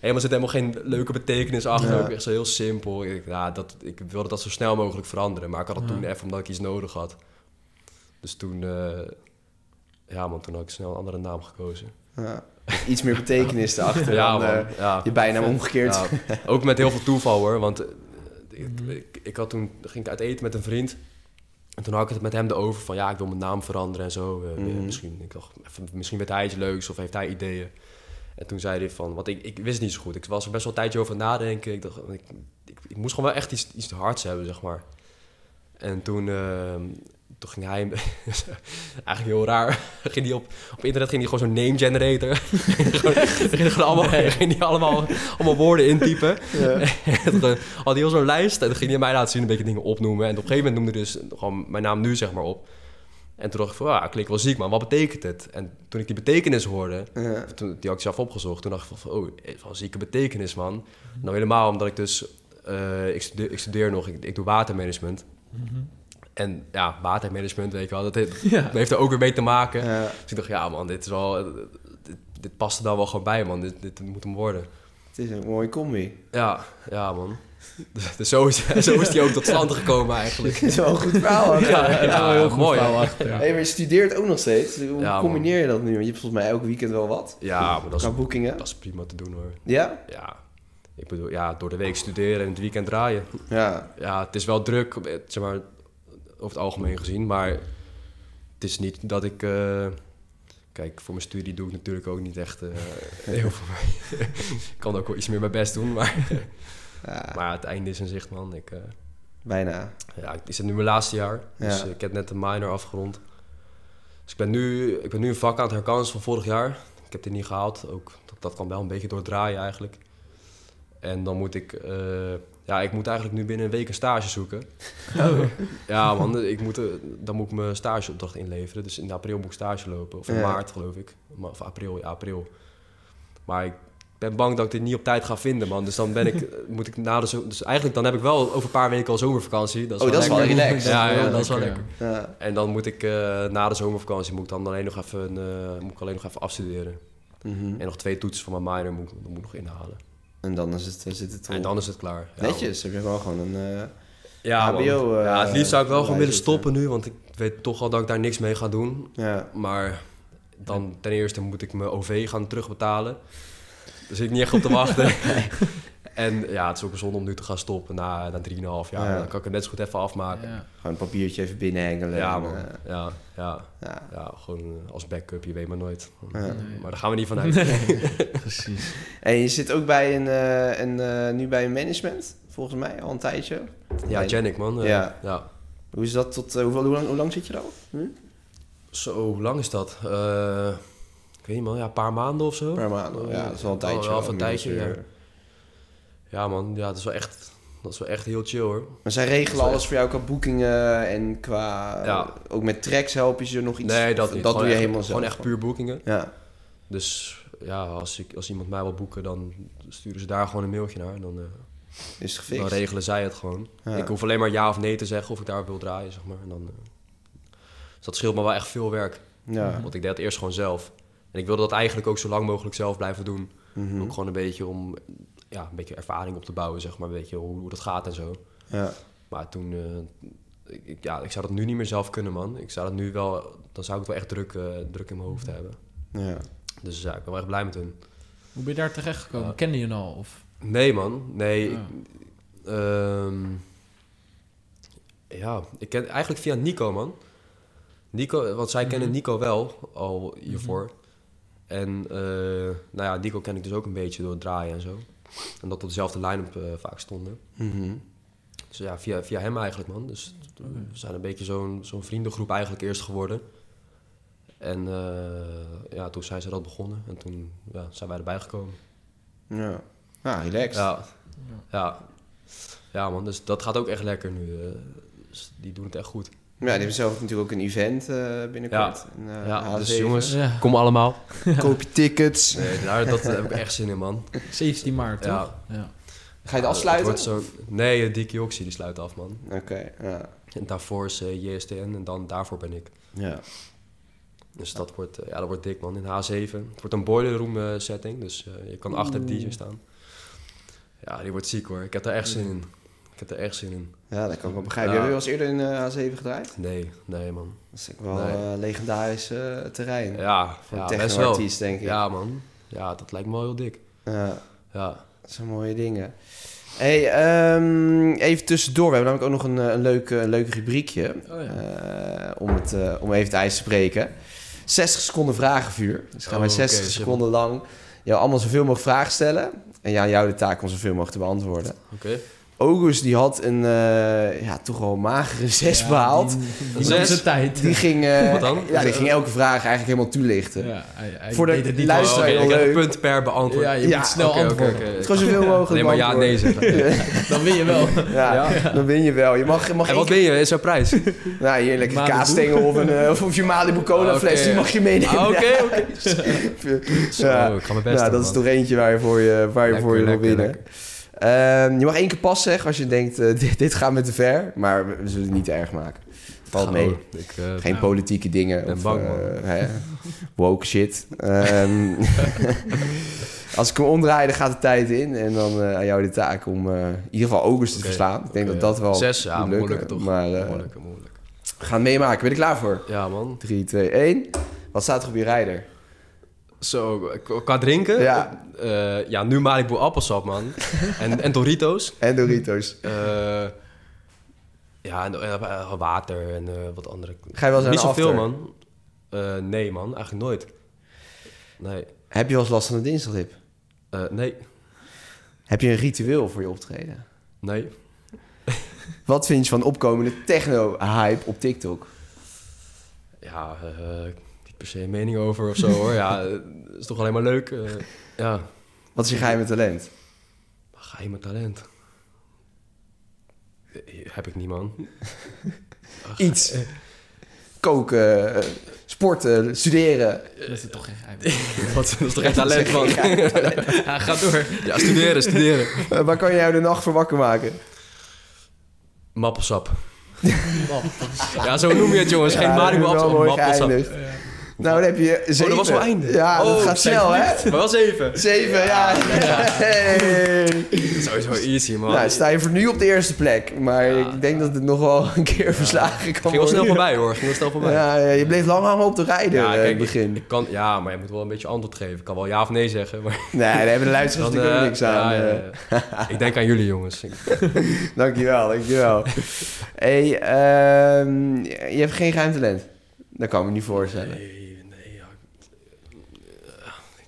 Helemaal zit helemaal geen leuke betekenis achter. Ja. Ook echt zo heel simpel. Ik, ja, dat, ik wilde dat zo snel mogelijk veranderen. Maar ik had het Ja. toen even omdat ik iets nodig had. Dus toen... eh, ja, man, toen had ik snel een andere naam gekozen. Ja. Iets meer betekenis erachter ja, dan man. eh, ja. je bijnaam omgekeerd. Ook met heel veel toeval hoor. Want eh, ik, Mhm. ik, ik had toen ging ik uit eten met een vriend. En toen had ik het met hem erover van ja, ik wil mijn naam veranderen en zo. Eh, Mhm. misschien, ik dacht, misschien weet hij iets leuks of heeft hij ideeën. En toen zei hij van, want ik, ik wist niet zo goed. Ik was er best wel een tijdje over nadenken. Ik, dacht, ik, ik, ik moest gewoon wel echt iets, iets hards hebben, zeg maar. En toen, ehm, toen ging hij, eigenlijk heel raar, ging hij op, op internet ging hij gewoon zo'n name generator. gewoon, ging hij gewoon allemaal, ging hij allemaal, allemaal woorden intypen. En dan had hij heel zo'n lijst en dan ging hij mij laten zien een beetje dingen opnoemen. En op een gegeven moment noemde hij dus gewoon mijn naam nu zeg maar op. En toen dacht ik van, ah, klinkt wel ziek man, wat betekent het? En toen ik die betekenis hoorde, Ja. toen, die had ik zelf opgezocht, toen dacht ik van, oh, wel een zieke betekenis man. Nou helemaal omdat ik dus, eh, ik, studeer, ik studeer nog, ik, ik doe watermanagement. En ja, watermanagement, weet je wel, dat heeft, Ja. dat heeft er ook weer mee te maken. Ja. Dus ik dacht, ja man, dit is wel, dit, dit past er dan wel gewoon bij man, dit, dit moet hem worden. Het is een mooie combi. Ja, ja man. Dus, zo, is, zo is die ook tot stand gekomen eigenlijk. Het is wel een goed verhaal. Ja, ja, wel heel goed mooi. verhaal achter. Hey, maar je studeert ook nog steeds. Hoe Ja, man. combineer je dat nu? Want je hebt volgens mij elk weekend wel wat. Ja, maar dat is, boekingen. dat is prima te doen hoor. Ja? Ja, ik bedoel, ja, door de week studeren en het weekend draaien. Ja. Ja, het is wel druk, eh, zeg maar, over het algemeen gezien. Maar het is niet dat ik... eh, kijk, voor mijn studie doe ik natuurlijk ook niet echt eh, heel veel mee. ik kan ook wel iets meer mijn best doen, maar, ja. maar het einde is in zicht, man. Ik, eh, Bijna. ja, ik zit nu mijn laatste jaar, dus Ja. ik heb net een minor afgerond. Dus ik ben nu, ik ben nu een vak aan het herkansen van vorig jaar. Ik heb dit niet gehaald, ook, dat, dat kan wel een beetje doordraaien eigenlijk. En dan moet ik, ja, ik moet eigenlijk nu binnen een week een stage zoeken. Ja, man, ik moet, eh, dan moet ik mijn stageopdracht inleveren. Dus in april moet ik stage lopen. Of in Ja. maart, geloof ik. Of april, ja, april. Maar ik ben bang dat ik dit niet op tijd ga vinden, man. Dus dan ben ik, eh, moet ik na de zo Dus eigenlijk dan heb ik wel over een paar weken al zomervakantie. Dat is Oh, dat is wel relaxed. Ja, ja, Dat is dat is wel lekker. Ja. En dan moet ik eh, na de zomervakantie moet ik dan alleen nog even, moet ik alleen nog even afstuderen. Mhm. En nog twee toetsen van mijn minor moet, ik- moet ik nog inhalen. En dan is het, zit het En dan is het klaar. Ja, Netjes. Heb je gewoon gewoon een... eh, Ja. HBO, eh, ja, het liefst zou ik wel gewoon willen stoppen nu, want ik weet toch al dat ik daar niks mee ga doen. ja. Maar dan ten eerste moet ik mijn OV gaan terugbetalen. Daar zit ik niet echt op te wachten. en ja, het is ook een zonde om nu te gaan stoppen na, na 3,5 jaar. Ja. Dan kan ik het net zo goed even afmaken. Ja, Ja. Gewoon een papiertje even binnenhengelen. en, man. eh, Ja, ja, ja. ja, gewoon eh, als backup, je weet maar nooit. Ja. Nee. Maar daar gaan we niet vanuit. Precies. En je zit ook bij een, eh, een, eh, nu bij een management, volgens mij, al een tijdje. Ja, Janik, man. Ja. ja. Hoe is dat tot... hoeveel, hoe, lang, hoe lang zit je er al? Hm? Zo, hoe lang is dat? Eh, ik weet niet, man. Ja, een paar maanden of zo. Een paar maanden. Ja, dat is wel een tijdje. wel, een tijdje, weer. Ja, man. Ja, dat is wel echt, dat is wel echt heel chill, hoor. Maar zij regelen alles voor jou qua boekingen en qua... Ja. Ook met tracks help je ze nog iets? Nee, dat niet. Dat Gewoon doe je helemaal zelf. Gewoon echt puur boekingen. Ja. Dus ja, als, ik, als iemand mij wil boeken, dan sturen ze daar gewoon een mailtje naar. En dan, eh, Is het dan gefixt? regelen zij het gewoon. Ja. Ik hoef alleen maar ja of nee te zeggen of ik daar wil draaien, zeg maar. En dan, eh, dus dat scheelt me wel echt veel werk. Ja. Want ik deed het eerst gewoon zelf. En ik wilde dat eigenlijk ook zo lang mogelijk zelf blijven doen. Mhm. Ook gewoon een beetje om ja, een beetje ervaring op te bouwen, zeg maar. Een beetje hoe, hoe dat gaat en zo. Ja. Maar toen, eh, ik, ja, ik zou dat nu niet meer zelf kunnen, man. Ik zou dat nu wel, dan zou ik het wel echt druk, eh, druk in mijn hoofd hebben. Ja. Dus ja, ik ben wel echt blij met hun. Hoe ben je daar terecht gekomen? Kende je hem al? Of? Nee, man. Nee. Ja. Ik, ehm, ja, ik ken eigenlijk via Nico, man. Nico, want zij kennen Mhm. Nico wel al hiervoor. En eh, nou ja, Nico ken ik dus ook een beetje door het draaien en zo. En dat op dezelfde line-up eh, vaak stonden. Mhm. Dus ja, via, via hem eigenlijk, man. Dus we zijn een beetje zo'n zo'n vriendengroep eigenlijk eerst geworden. En eh, ja, toen zijn ze dat begonnen. En toen ja, zijn wij erbij gekomen. Ja. Ah, relaxed. Ja, ja. Ja, man. Dus dat gaat ook echt lekker nu. eh. Dus die doen het echt goed. Ja, die hebben zelf natuurlijk ook een event eh, binnenkort. Een, eh, ja, dus H7. jongens, Ja. kom allemaal. Koop je tickets. Nee, daar, dat heb ik echt zin in, man. 17 maart, toch? Ja. ja. Ga je het afsluiten? zo... Nee, uh, Dickie Oxy die sluit af, man. Oké, ja. En daarvoor is eh, JSTN en dan daarvoor ben ik. Ja. Dus dat wordt, eh, ja, dat wordt dik, man. In H7. Het wordt een boiler room eh, setting, dus eh, je kan achter de DJ staan. Ja, die wordt ziek, hoor. Ik heb er echt zin in. Ik heb er echt zin in. Ja, dat kan ik wel begrijpen. Ja. Heb je wel eens eerder in eh, A7 gedraaid? Nee, nee, man. Dat is wel Nee. eh, legendarisch eh, terrein. Ja, Voor ja een techno-artiest, denk ik. Ja, man. Ja, dat lijkt me wel heel dik. Ja, Ja. dat zijn mooie dingen. Hey, ehm, even tussendoor. We hebben namelijk ook nog een, een leuk, leuk rubriekje. Oh ja. om, het, om even het ijs te spreken. 60 seconden vragenvuur. Dus gaan Oh, wij oké, 60 shit, seconden lang jou allemaal zoveel mogelijk vragen stellen. En ja, jou de taak om zoveel mogelijk te beantwoorden. Oké. August die had een eh, ja, toch wel magere 6 Ja, behaald. Die, die Zes. tijd. Die ging, eh, Wat dan? Ja, die ging elke vraag eigenlijk helemaal toelichten. Ja, hij, hij Voor de Oh, Luisteraar, een leuk. punt per beantwoord. Ja, je Ja, moet snel antwoorden. Het is gewoon zoveel mogelijk Alleen maar ja, nee. Dan win je wel. Ja, dan win je wel. Je mag, je mag En wat ben je? Is jouw prijs? Nou, hier Malibu. kaasstengel of, een, eh, of je Malibu cola fles, die mag je meenemen. Ah, Oké, oké. Ik ga mijn best Ja, doen, dat is toch eentje waar je voor je, waar je, Lekker, voor je wil lekker, winnen. Ehm, je mag één keer pas zeggen als je denkt, eh, dit, dit gaat me te ver. Maar we, we zullen het niet te erg maken. Valt mee. Ik, eh, Geen Nou, politieke dingen. ben of, bang, eh, hè, woke shit. Ehm, als ik hem omdraai, dan gaat de tijd in. En dan aan jou de taak om in ieder geval August te verslaan. Ik denk dat dat wel Zes, ja, lukken. toch? Maar moeilijk, moeilijk. we gaan meemaken. Ben je er klaar voor? Ja, man. 3, 2, 1. Wat staat er op je rijder? Zo, qua drinken? Ja. Eh, ja, nu Malibu appelsap, man. en, en Doritos. En Doritos. Eh, ja, en, eh, water en wat andere. Ga je wel eens Niet zoveel, man. Nee, man. Eigenlijk nooit. Nee. Heb je wel eens last van een dinsdaglip? Nee. Heb je een ritueel voor je optreden? Nee. Wat vind je van de opkomende techno-hype op TikTok? Ja, eh, per se een mening over of zo, hoor. Ja, het is toch alleen maar leuk. eh, ja, Wat is je geheime talent? geheime talent. Heb ik niet, man. Ach, Iets. Koken, eh, sporten, studeren. Dat is toch geen geheim. Wat, dat is toch geen talent, man? Ja, ga door. Ja, studeren, studeren. Eh, waar kan je jou de nacht voor wakker maken? Mappelsap. Ja, zo noem je het, jongens. Geen Ja, appelsap, mooi mappelsap. Nou, dan heb je zeven. dat was wel einde. Ja, dat Oh, gaat snel, hè? Maar wel zeven. Zeven, ja. Hey. Sowieso easy, man. Nou, sta je voor nu op de eerste plek. Maar ik denk dat het nog wel een keer verslagen kan Ging wel worden. snel voorbij, hoor. Ging wel snel voorbij. Ja, ja, je bleef lang hangen op de rijder Ja, eh, kijk, in het begin. Ik kan, ja, maar je moet wel een beetje antwoord geven. Ik kan wel ja of nee zeggen, maar... Nee, daar hebben de luisteraars natuurlijk eh, niks aan. ja, eh. ja, ja. ik denk aan jullie, jongens. Dankjewel, dankjewel. hey, ehm, je hebt geen geheim talent. Dat kan ik me niet voorstellen. Nee, ja.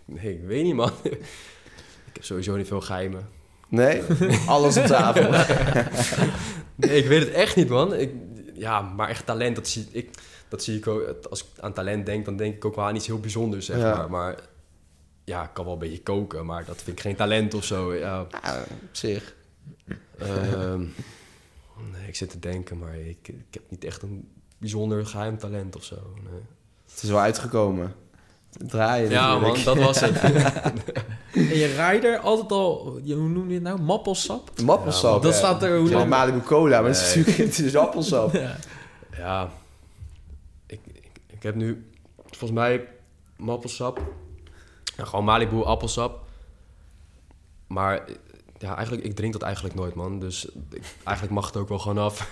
Nee, ik weet niet, man. Ik heb sowieso niet veel geheimen. Nee? Alles op tafel. Nee, ik weet het echt niet, man. Ik, ja, maar echt talent, dat zie ik... Dat zie ik ook, als ik aan talent denk, dan denk ik ook wel aan iets heel bijzonders, zeg Ja. maar. Maar ja, ik kan wel een beetje koken, maar dat vind ik geen talent of zo. Ja, op zich. Ehm, nee, ik zit te denken, maar ik, ik heb niet echt een bijzonder geheim talent of zo. Nee. Het is wel uitgekomen. Draaien Ja, man, dat was het. En je rider altijd al, je- hoe noem je het nou? Mappelsap? Mappelsap. Dat ja. staat er, hoe Ja, lang? Malibu Cola, maar het is Nee. natuurlijk het is appelsap. Ja. ja, ik, ik, ik heb nu volgens mij mappelsap. Ja, gewoon Malibu appelsap. Maar ja, eigenlijk, ik drink dat eigenlijk nooit, man. Dus ik, eigenlijk mag het ook wel gewoon af.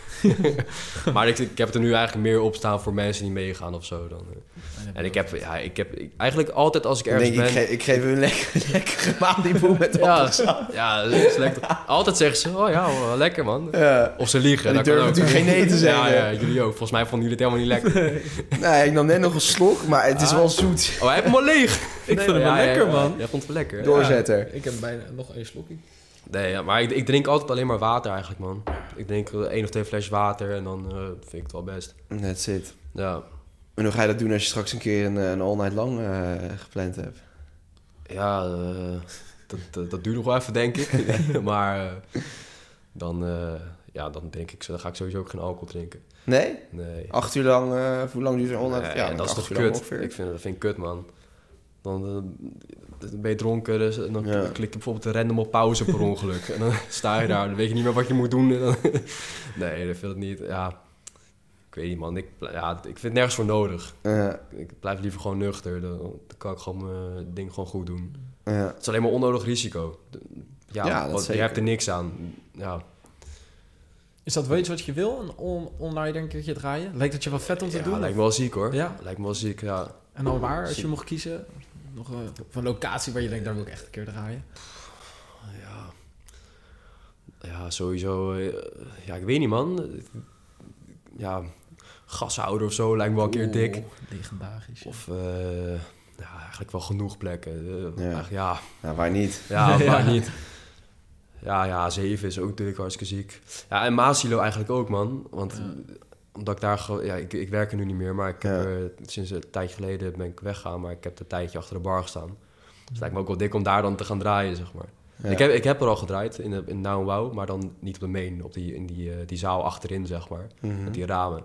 maar ik, ik heb er nu eigenlijk meer op staan voor mensen die meegaan of zo. Dan. En ik heb, ja, ik heb ik- eigenlijk altijd als ik ergens ben... ik, ge- ik geef een lekker, lekkere Malibu met Ja, ja, dat is lekker. Altijd zeggen ze, oh ja, wel lekker man. Ja. Of ze liegen. Ik durf natuurlijk geen nee te zeggen. Ja, ja, jullie ook. Volgens mij vonden jullie het helemaal niet lekker. Nee, ik nam net nog een slok, maar het is Ah. wel zoet. Oh, hij heeft hem al leeg. Ik vind hem wel lekker, man. Jij vond het wel lekker. Doorzetter. Ik heb bijna nog één slokje. Nee, ja, maar ik, ik drink altijd alleen maar water eigenlijk, man. Ik drink eh, één of twee flesjes water en dan eh, vind ik het wel best. That's it. Ja, En hoe ga je dat doen als je straks een keer een, eh, een all night long eh, gepland hebt? ja dat, dat, dat duurt nog wel even, denk ik. maar dan, ja, dan denk ik, dan ga ik sowieso ook geen alcohol drinken. Nee? Nee. Acht uur lang, hoe lang duurt een all night? Nee, ja, dat is toch lang kut? Ik vind, dat vind ik kut, man. Dan, dan ben je dronken, dus dan Ja. klik je bijvoorbeeld random op pauze per ongeluk. en dan sta je daar, dan weet je niet meer wat je moet doen. En dan, nee, dat vind ik niet. Ja, ik weet niet, man. Ik, ja, ik vind het nergens voor nodig. Ja, Ik blijf liever gewoon nuchter. Dan, dan kan ik gewoon mijn ding gewoon goed doen. ja. Het is alleen maar onnodig risico. Ja, Ja, dat want je hebt er niks aan. Ja, Is dat wel iets wat je wil, een on online een keertje draaien? Lijkt het je wel vet om te ja doen? lijkt me wel ziek hoor. Ja. Lijkt me wel ziek, ja. En dan waar, als je mocht kiezen? Nog een, of een locatie waar je denkt, daar wil ik echt een keer draaien. Ja. Ja, sowieso. eh, ja, ik weet niet, man. Ja, gashouder of zo lijkt me wel een keer dik. Legendarisch. ja. Of eh, ja, eigenlijk wel genoeg plekken. Eh, Ja. ja, waar niet? ja, Ja. maar niet. Ja, ja, 7 is ook natuurlijk hartstikke ziek. Ja, en Maasilo eigenlijk ook, man. Want Ja. Omdat ik daar... Ja, ik, ik werk er nu niet meer, maar ik heb Ja. er, sinds een tijdje geleden ben ik weggegaan. Maar ik heb een tijdje achter de bar gestaan. Dus het lijkt me ook wel dik om daar dan te gaan draaien, zeg maar. Ja. Ik, heb, ik heb er al gedraaid in, de, in Now Wow, maar dan niet op de main. Op die, in die, eh, die zaal achterin, zeg maar. Mhm. Met die ramen.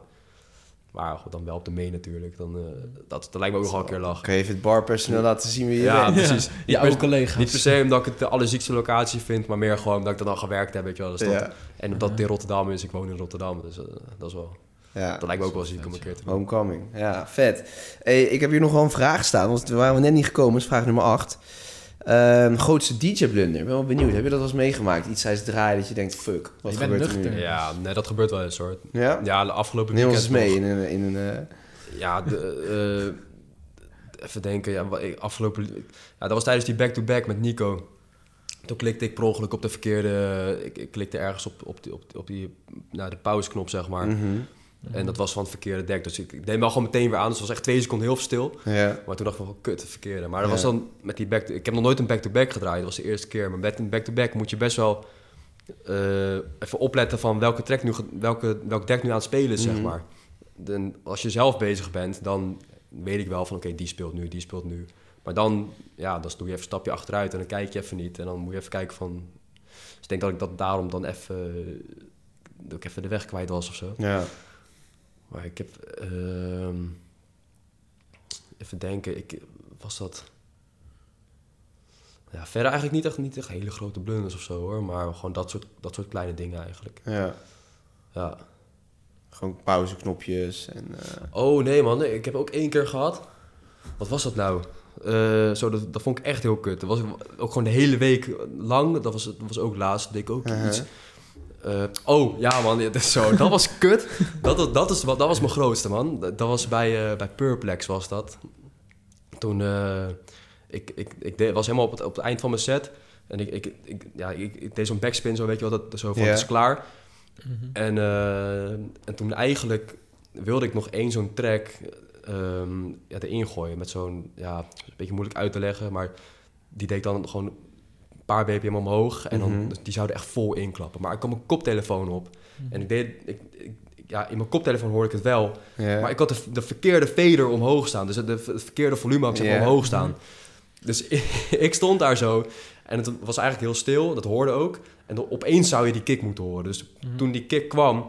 Maar goed, dan wel op de main natuurlijk. Dan, eh, dat, dat lijkt me ook nog wel een keer lachen. Kan je even het barpersoneel laten zien wie je Ja, bent? precies. Niet oude per- collega's. Niet per se omdat ik het de allerziekste locatie vind, maar meer gewoon dat ik er dan gewerkt heb, weet je wel. Dus dat, Ja. En omdat het in Rotterdam is, ik woon in Rotterdam, dus eh, dat is wel... Ja. Dat lijkt me ook wel ziek om een keer te doen. Homecoming. Ja, vet. Hey, ik heb hier nog wel een vraag staan, want we waren net niet gekomen. Dat is vraag nummer 8. grootste DJ-blunder. Ik ben wel benieuwd. Heb je dat wel eens meegemaakt? Iets tijdens draaien dat je denkt, fuck, wat Je bent gebeurt er nuchter. nu? Ja, nee, dat gebeurt wel eens hoor. Ja? Ja, de afgelopen Neem ons eens weekend mee nog. in een... In een eh, Ja, de, eh, even denken. Ja, afgelopen... Ja, dat was tijdens die back-to-back met Nico. Toen klikte ik per ongeluk op de verkeerde... Ik, ik klikte ergens op, op, die, op, die- op die... Nou, de pauzeknop, zeg maar. mhm. En dat was van het verkeerde dek. Dus ik, ik deed me al gewoon meteen weer aan. Dus het was echt twee seconden heel stil. Ja. Maar toen dacht ik van, kut, het verkeerde. Maar dat Ja. was dan met die back... Ik heb nog nooit een back-to-back gedraaid. Dat was de eerste keer. Maar met een back-to-back moet je best wel... eh, even opletten van welke, track nu, welke, welk deck nu aan het spelen is, Mhm. zeg maar. Dan, als je zelf bezig bent, dan weet ik wel van... Oké, die speelt nu, die speelt nu. Maar dan, ja, dan doe je even een stapje achteruit... en dan kijk je even niet. En dan moet je even kijken van... Dus ik denk dat ik dat daarom dan even... Dat ik even de weg kwijt was of zo. Ja. Maar ik heb... ehm, even denken, ik, was dat... Ja, verder eigenlijk niet echt, niet echt hele grote blunders of zo hoor. Maar gewoon dat soort, dat soort kleine dingen eigenlijk. Ja. Ja. Gewoon pauzeknopjes en... eh, Oh nee man, nee, ik heb ook één keer gehad. Wat was dat nou? Eh, zo, dat, dat vond ik echt heel kut. Dat was ook gewoon de hele week lang. Dat was, dat was ook laatst. deed ik ook Uh-huh. iets. Eh, oh, ja man, dit is zo, dat was kut. Dat, dat, dat, is, wat- dat was mijn grootste, man. Dat, dat was bij, eh, bij Purplex, was dat. Toen, eh, ik, ik, ik deed, was helemaal op het, op het eind van mijn set. En ik, ik, ik, ja, ik, ik deed zo'n backspin, zo weet je wel, dat, zo van, het is klaar. Mhm. En, eh, en toen eigenlijk wilde ik nog één zo'n track ehm ja, erin gooien. Met zo'n, ja, een beetje moeilijk uit te leggen, maar die deed ik dan gewoon paar bpm omhoog. En dan, Mhm. dus die zouden echt vol inklappen. Maar ik had mijn koptelefoon op. Mhm. En ik deed, ik, ik- ja, in mijn koptelefoon hoorde ik het wel. Maar ik had de, de verkeerde fader omhoog staan. Dus het, de, verkeerde volume had ik omhoog staan. Dus ik stond daar zo. En het was eigenlijk heel stil. Dat hoorde ook. En dan opeens zou je die kick moeten horen. Dus Mhm. toen die kick kwam,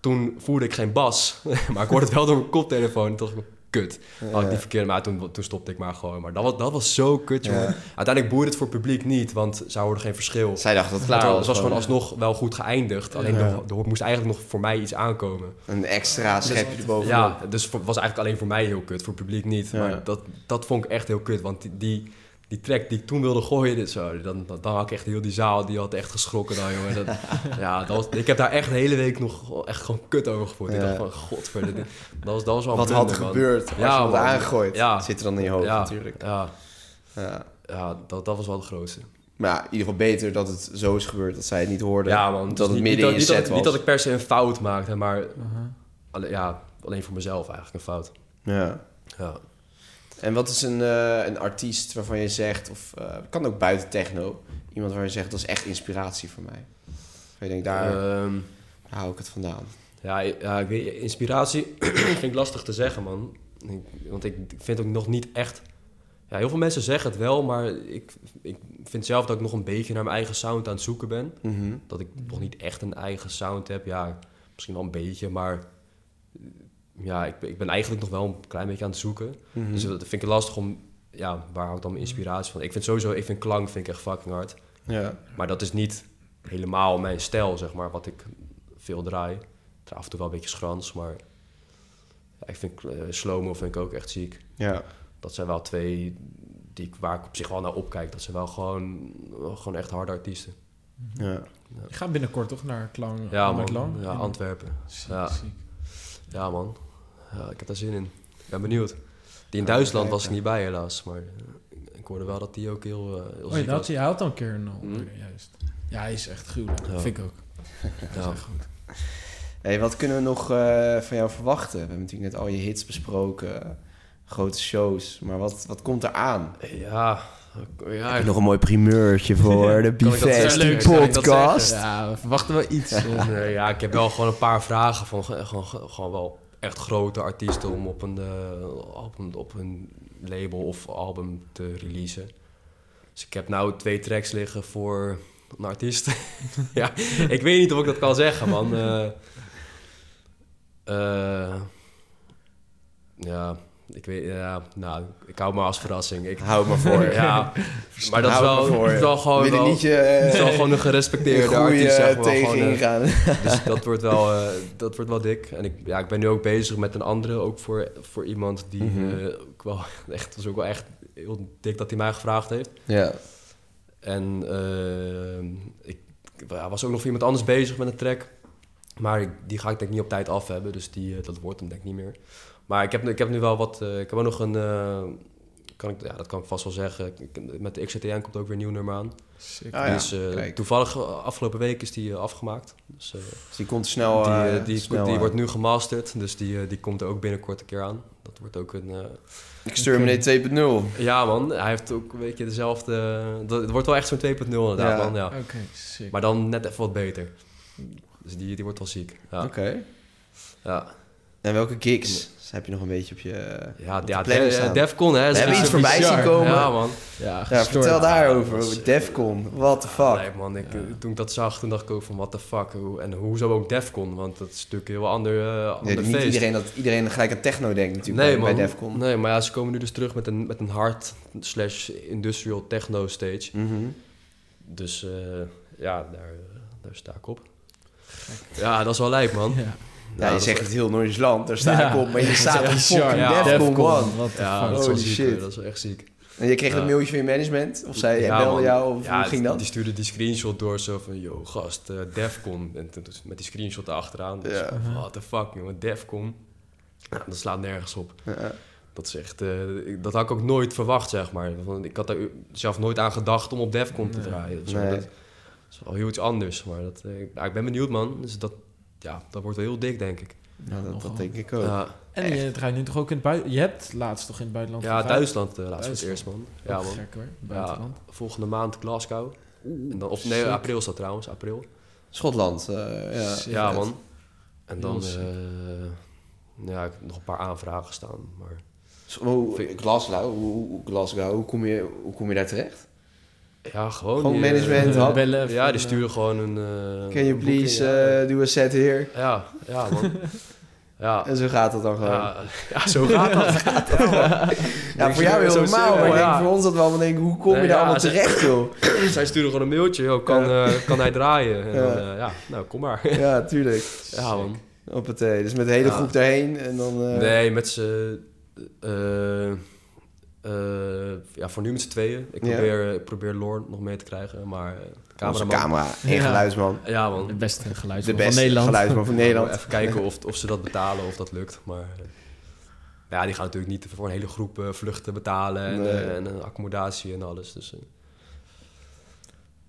toen voerde ik geen bas. maar ik hoorde het wel door mijn koptelefoon. Toen dacht ik, kut. Had ik die verkeerde, maar toen, toen stopte ik maar gewoon. Maar dat was, dat was zo kut, jongen. Ja. Uiteindelijk boerde het voor het publiek niet, want zij hoorden geen verschil. Zij dachten dat het klaar was, was. het was gewoon alsnog wel goed geëindigd. Alleen Ja. er, er moest eigenlijk nog voor mij iets aankomen. Een extra schepje erbovenop. Ja, dus het was eigenlijk alleen voor mij heel kut, voor het publiek niet. Ja. Maar dat, dat vond ik echt heel kut, want die, die, die track die ik toen wilde gooien, dit zo, dan, dan, dan had ik echt heel die zaal, die had echt geschrokken dan, jongen. Dat, ja, dat was, ik heb daar echt de hele week nog echt gewoon kut over gevoeld. Ik Ja. dacht van, godverdomme, dat was, dat was wel een Wat had man. gebeurd als Ja, je aangegooid? Ja. Zit er dan in je hoofd Ja, natuurlijk. ja, Ja. ja dat, dat was wel de grootste. Maar ja, in ieder geval beter dat het zo is gebeurd dat zij het niet hoorden. Ja, man. Dat Dus het niet- midden niet, in je set dat, was. niet dat ik per se een fout maakte, maar alleen, ja, alleen voor mezelf eigenlijk een fout. Ja. Ja. En wat is een, eh, een artiest waarvan je zegt, of eh, kan ook buiten techno, iemand waar je zegt dat is echt inspiratie voor mij? Je denkt, daar Ehm, hou ik het vandaan. Ja, ja ik weet, inspiratie vind ik lastig te zeggen, man. Ik- want ik vind ook nog niet echt... Ja, heel veel mensen zeggen het wel, maar ik, ik vind zelf dat ik nog een beetje naar mijn eigen sound aan het zoeken ben. Mhm. Dat ik nog niet echt een eigen sound heb. Ja, misschien wel een beetje, maar... Ja, ik, ben- ik ben eigenlijk nog wel een klein beetje aan het zoeken. Mhm. Dus dat vind ik lastig om... Ja, waar hou ik dan mijn inspiratie van? Ik vind sowieso... Ik vind klank vind ik echt fucking hard. ja. Maar dat is niet helemaal mijn stijl, zeg maar, wat ik veel draai. Ik draai af en toe wel een beetje schrans, maar ja, ik vind uh, slow-mo vind ik ook echt ziek. ja. Dat zijn wel twee die ik, waar ik op zich wel naar opkijk. Dat zijn wel gewoon, gewoon echt harde artiesten. ja. Je gaat binnenkort toch naar Klang? Ja, man. Lang? Ja, Antwerpen. Ziek, Ja. ziek. Ja, man. Ja, ik heb daar zin in. Ik ben benieuwd. Die in Ja, Duitsland was ik niet bij, helaas. Maar eh, ik hoorde wel dat die ook heel, eh, heel Oh, ziek dat, was. hij had al een keer een optreden, juist. Ja, hij is echt gruwelijk. Ja. Vind ik ook. Ja. Hey, wat kunnen we nog eh, van jou verwachten? We hebben natuurlijk net al je hits besproken, grote shows. Maar wat, wat komt er aan? Ja, ja, Heb je nog een mooi primeurtje voor de dat dat podcast? Ja, we verwachten wel iets. eh. Ja, ik heb wel gewoon een paar vragen van ge- gewoon, gewoon wel echt grote artiesten om op een, eh, op een label of album te releasen. Dus ik heb nou twee tracks liggen voor een artiest. ja, ik weet niet of ik dat kan zeggen, man. Eh, eh, ja, ik weet, ja, nou, ik hou me als verrassing. Ik, Hou maar voor. ja, maar dat is wel, voor. wel gewoon wel, niet je, het is wel eh, gewoon een gerespecteerde artiest, zeg maar. tegen Gewoon, eh, dus dat wordt wel, eh, dat wordt wel dik. En ik, ja, ik ben nu ook bezig met een andere, ook voor, voor iemand die eh, ook wel echt, was ook wel echt heel dik dat hij mij gevraagd heeft. Ja. En eh, ik ja, was ook nog voor iemand anders bezig met een track. Maar die ga ik denk ik niet op tijd af hebben, dus die, eh, dat wordt hem denk ik niet meer. Maar ik heb, ik heb nu wel wat, eh, ik heb ook nog een, eh, kan ik, ja, dat kan ik vast wel zeggen. Met de XCTN komt ook weer een nieuw nummer aan. Sick. Ah, ja. dus eh, toevallig afgelopen week is die afgemaakt. Dus, eh, Dus die komt snel. die, die, snel die aan. wordt nu gemasterd, dus die, eh, die komt er ook binnenkort een keer aan. Dat wordt ook een... eh, Exterminate 2.0. Ja man, hij heeft ook een beetje dezelfde... Dat, het wordt wel echt zo'n 2.0 inderdaad Ja. man, ja. Sick. Maar dan net even wat beter. Dus die, die wordt wel ziek. Ja, Oké. ja. En welke gigs heb je nog een beetje op je... ja, op De-? Defcon hè. We hebben iets voorbij bizar. zien komen. Ja man. Ja, vertel daarover. over Defcon. What the fuck? Nee man, ik, Ja. toen ik dat zag, toen dacht ik ook van what the fuck. Hoe, en hoezo ook Defcon, want dat is natuurlijk een heel ander, uh, Nee, ander niet feest. iedereen dat iedereen gelijk aan techno denkt natuurlijk Nee, bij, man. bij Defcon. Nee, maar ja, ze komen nu dus terug met een, met een hard slash industrial techno stage. Mhm. Dus eh, ja, daar, eh, daar sta ik op. Ja, dat is wel lijp, man. Ja. Ja, je dat is zegt het heel nonchalant, daar sta Ja. ik op, maar je staat op fucking ja. Defcon, Defcon, One. what the Ja, fuck. dat is wel Holy ziek. shit. Dat is echt ziek. En je kreeg een mailtje van je management? Of zij Ja, belde jou? Of Ja, hoe ging dat? Die stuurde die screenshot door zo van... Yo, gast, eh, Defcon. En toen- met die screenshot erachteraan. Dus Ja. what the fuck, jongen, Defcon. Dat slaat nergens op. Ja. Dat is echt... eh, dat had ik ook nooit verwacht, zeg maar. Want ik had daar zelf nooit aan gedacht om op Defcon te draaien. Nee. dat is wel heel iets anders. Maar dat, eh, ik ben benieuwd, man. Dus dat, ja, dat wordt wel heel dik, denk ik. Dat, denk ik ook. Ja, En je draait nu toch ook in het buitenland? Je hebt laatst toch in het buitenland ja? Duitsland uh, laatst voor het eerst, man. Ja, man. Gek hoor, Ja, buitenland. volgende maand Glasgow. En dan, of nee, april is dat trouwens, april. Schotland, eh, ja. Sick. Ja, man. En dan, eh, ja, ik heb nog een paar aanvragen staan. Maar Glasgow, hoe, hoe- Glasgow, hoe kom, je, hoe kom je daar terecht? Ja, gewoon. Gewoon die, management, eh, bellen ja, die eh, sturen gewoon een. eh, Can you boeking, please ja. eh, do a set here? ja, ja, man. ja. En zo gaat het dan gewoon. Ja, ja, zo gaat dat. Ja, voor jou heel normaal, maar ik denk voor ons dat wel van denken, hoe kom je Nee, daar ja, allemaal ze- terecht, joh? Zij sturen gewoon een mailtje, joh, kan, eh, kan hij draaien? En Ja. dan, eh, ja, nou, kom maar. Ja, tuurlijk. ja, man. Op het, eh, dus met de hele Ja. groep daarheen en dan... eh, Nee, met z'n... eh, ja, voor nu met z'n tweeën. Ik Ja. probeer, ik probeer Lorne nog mee te krijgen, maar... eh, de Onze cameraman... camera en Ja. geluidsman. Ja, De man. beste geluid De van beste Nederland. geluidsman van Nederland. Even kijken of, of ze dat betalen, of dat lukt. Maar eh, ja, die gaan natuurlijk niet voor een hele groep vluchten betalen en, Nee. en accommodatie en alles. Dus,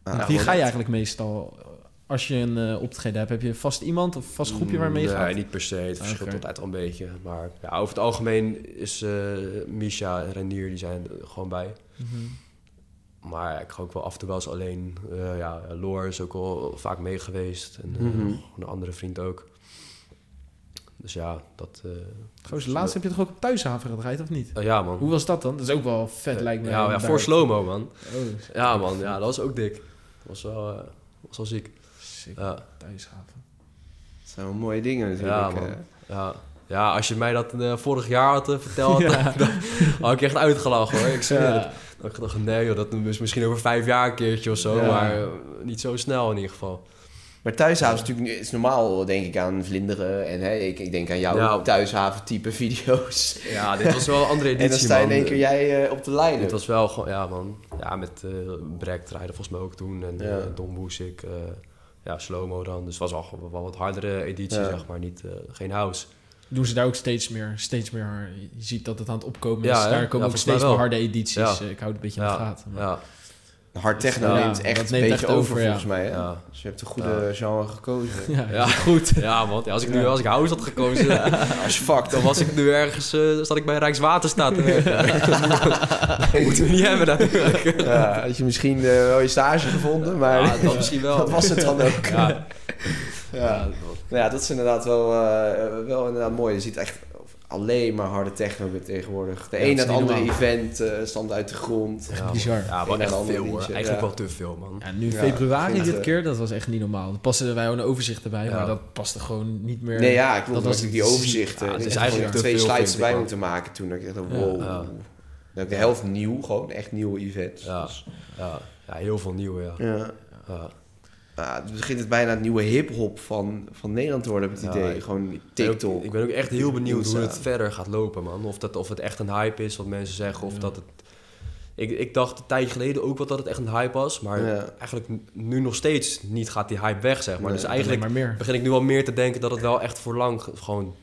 Ah, Wie ga je eigenlijk meestal, als je een eh, optreden hebt, heb je vast iemand of vast groepje waarmee je nee, gaat? niet per se. Het verschilt altijd wel een beetje. Maar ja, over het algemeen is eh Misha en Renier, die zijn er gewoon bij. Mhm. Maar ik ga ook wel af en toe wel eens alleen. Eh, ja, Loor is ook al vaak mee geweest. En eh, Mhm. een andere vriend ook. Dus ja, dat... eh, Gozer, laatst heb je toch ook op Thuishaven gedraaid, of niet? ja, man. Hoe was dat dan? Dat is ook wel vet, lijkt me. Ja, ja voor slow-mo, man. Oh, Ja, man. Ja, dat was ook dik. Dat was wel, eh, was wel ziek. Sick. Ja, Thuishaven. Dat zijn wel mooie dingen natuurlijk. ja man. Ja. ja, als je mij dat eh, vorig jaar had eh, verteld, Ja. dan, dan had ik echt uitgelachen, hoor. Ik zweer het. Dan had ik gedacht, nee joh, dat is misschien over vijf jaar een keertje of zo. Ja. Maar eh, niet zo snel in ieder geval. Maar thuishaven is natuurlijk is normaal, denk ik, aan vlinderen. En hè, ik, ik denk aan jouw Ja. thuishaven-type video's. Ja, dit was wel een andere editie, en dan sta je in één keer jij op de lijn. Dit was wel gewoon, ja man. Ja, met eh Brek draaide volgens mij ook toen. En Ja. Don Boesik, eh ja, Slow-Mo dan. Dus het was wel, gewoon wel wat hardere editie, Ja. zeg maar. Niet, eh, geen house. Doen ze daar ook steeds meer, steeds meer... Je ziet dat het aan het opkomen is. Daar Ja, komen ook steeds meer harde edities. Ja. Eh, Ik hou het een beetje in de gaten. maar- ja. Hard techno Ja, neemt echt dat een neemt beetje echt over, over, ja. volgens mij. Hè? Ja. Dus je hebt een goede genre gekozen. Ja, Ja. goed. Ja. Ja, als ik nu als ik house had gekozen, Als fuck, dan was ik nu ergens, eh zat ik bij Rijkswaterstaat dat moeten we niet hebben natuurlijk. Ja, had je misschien eh, wel je stage gevonden, maar Ja, dat misschien wel. dat was het dan ook. Ja. Ja. Nou ja, dat is inderdaad wel, eh, wel inderdaad mooi. Je ziet echt alleen maar harde techno tegenwoordig. De Ja, een na het andere normaal. event eh stamt uit de grond. Ja, bizar. Ja, en echt veel hoor. Eigenlijk ja. wel te veel, man. Ja, nu Ja, februari dit keer, dat was echt niet normaal. Dan passen wij ook een overzicht erbij, Ja. maar dat paste gewoon niet meer. Nee, ja, ik dat dat was die overzichten. Ja, het ik is eigenlijk twee veel, slides erbij moeten maken toen. Dat ik dacht, wow. De helft nieuw, gewoon echt nieuwe events. Ja. Dus, Ja, ja heel veel nieuwe, ja. ja. Ja, het begint het bijna het nieuwe hip-hop van, van Nederland te worden, heb ik het Ja, idee. Gewoon TikTok. ook- Ik ben ook echt heel benieuwd hoe het verder gaat lopen, man. Of, dat, of het echt een hype is, wat mensen zeggen. Of Ja. dat het... Ik, ik dacht een tijdje geleden ook wel dat het echt een hype was. Maar Ja. eigenlijk nu nog steeds niet gaat die hype weg, zeg maar. Nee, dus eigenlijk maar meer. begin ik nu al meer te denken dat het wel echt voor lang... Gewoon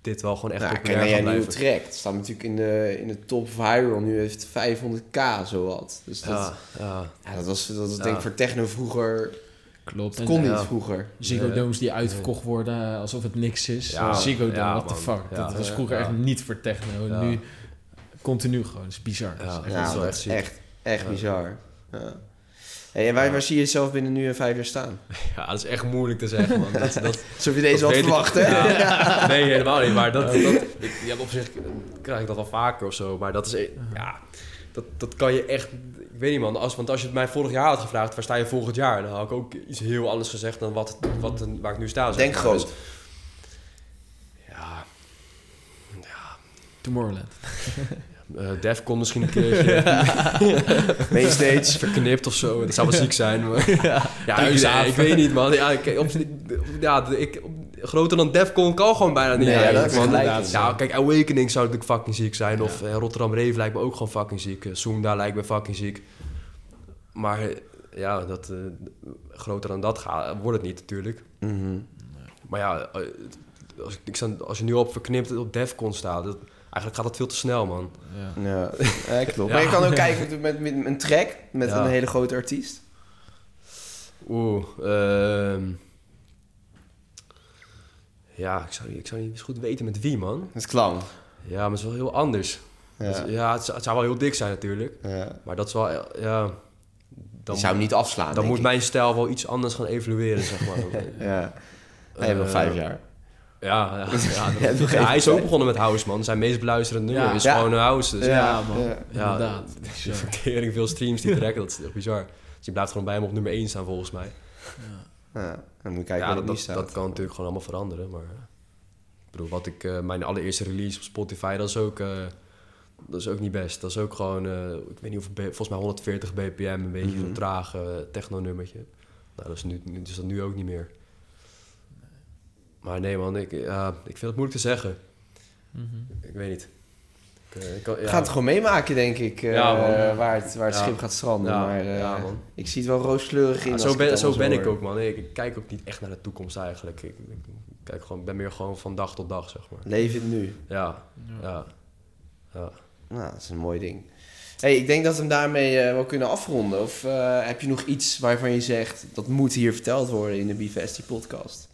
dit wel gewoon echt Nou, populair gaat jij nieuwe blijven. track. Het staat natuurlijk in de, in de top viral. Nu heeft het 500k zowat. Dus dat, Ja, ja. ja, dat was, dat was Ja. denk ik voor techno vroeger... Klopt. Het kon ja. niet vroeger. Ziggo. Domes die uitverkocht worden eh, alsof het niks is. Ja, Ziggo Dome, ja, what the fuck. Ja, dat was vroeger ja. echt niet voor techno. Ja. Nu continu gewoon. Dat is bizar. Ja. Dat is echt- dat echt is ziek. echt, echt Ja. bizar. Ja. Hey, en waar, zie je jezelf binnen nu en vijf jaar staan? ja, dat is echt moeilijk te zeggen, man. Dat, dat, Zo heb je deze Dat al verwacht? Ja. Nee, helemaal niet. Maar dat, dat, ik, ja, op zich krijg ik dat wel vaker of zo. Maar dat is... e- Ja, dat, dat kan je echt... Ik weet niet, man. Als, want als je het mij vorig jaar had gevraagd... Waar sta je volgend jaar? Dan had ik ook iets heel anders gezegd... dan wat, wat, waar ik nu sta. zeg Denk maar. groot. Dus, ja... Tomorrowland. eh Defcon misschien een keertje. Mainstage. verknipt of zo. Dat zou wel ziek zijn. Maar... Ja, ik, Thuishaven. nee, ik weet niet, man. Ja, ik, op, ja, ik, op- groter dan Defcon kan gewoon bijna niet. Nee, ja, dat is man. Ja, kijk, Awakening zou natuurlijk fucking ziek zijn. Of eh, Rotterdam Rave lijkt me ook gewoon fucking ziek. Uh, Soenda lijkt me fucking ziek. Maar eh, ja, dat, eh, groter dan dat gaat, wordt het niet natuurlijk. Mhm. Maar ja, eh, als, ik, als je nu op verknipt op Defcon staat... Dat, eigenlijk gaat dat veel te snel, man. Ja. Ja, ja, klopt. Ja. Maar je kan ook kijken met, met een track met Ja. een hele grote artiest. Oeh, ehm ja, ik zou, niet- ik zou niet eens goed weten met wie, man. Dat is clown. Ja, maar het is wel heel anders. Ja. Dus, ja het, zou- het zou wel heel dik zijn natuurlijk. Ja. Maar dat is wel, eh, ja... Dan zou hem niet afslaan, dan moet ik. mijn stijl wel iets anders gaan evolueren, zeg maar. Ja. Hij heeft nog Eh, vijf jaar. Ja, ja, ja, dat- hij is ook begonnen met house, man. Zijn meest beluisterende nummer Ja. is Ja. gewoon house. Dus ja, Ja, man. Ja. Inderdaad. de verkering, veel streams die trekken, dat is echt bizar. Dus je blijft gewoon bij hem op nummer 1 staan, volgens mij. Ja. Dan moet je kijken ja, dat, dat kan natuurlijk gewoon allemaal veranderen. Maar eh, ik bedoel, wat ik, eh, mijn allereerste release op Spotify, dat is ook, eh, dat is ook niet best. Dat is ook gewoon, eh, ik weet niet hoeveel, B- volgens mij 140 bpm, een beetje Mhm. zo'n traag eh, techno-nummertje. Nou, dat is, nu, nu is dat nu ook niet meer. Maar nee man, ik, ja, ik vind het moeilijk te zeggen. Mhm. Ik weet niet. Ik, eh, kan- ja. gaan het gewoon meemaken, denk ik, eh, Ja, waar het, waar het Ja. schip gaat stranden. Ja, maar eh, ja, man. ik zie het wel rooskleurig in. Zo ben, zo ben ik ook man. Ik, ik kijk ook niet echt naar de toekomst eigenlijk. Ik, ik kijk gewoon, ben meer gewoon van dag tot dag, zeg maar. Leef het nu. Ja, ja. ja. Nou, dat is een mooi ding. Hey, ik denk dat we hem daarmee eh, wel kunnen afronden. Of eh, heb je nog iets waarvan je zegt... dat moet hier verteld worden in de Bivesti podcast?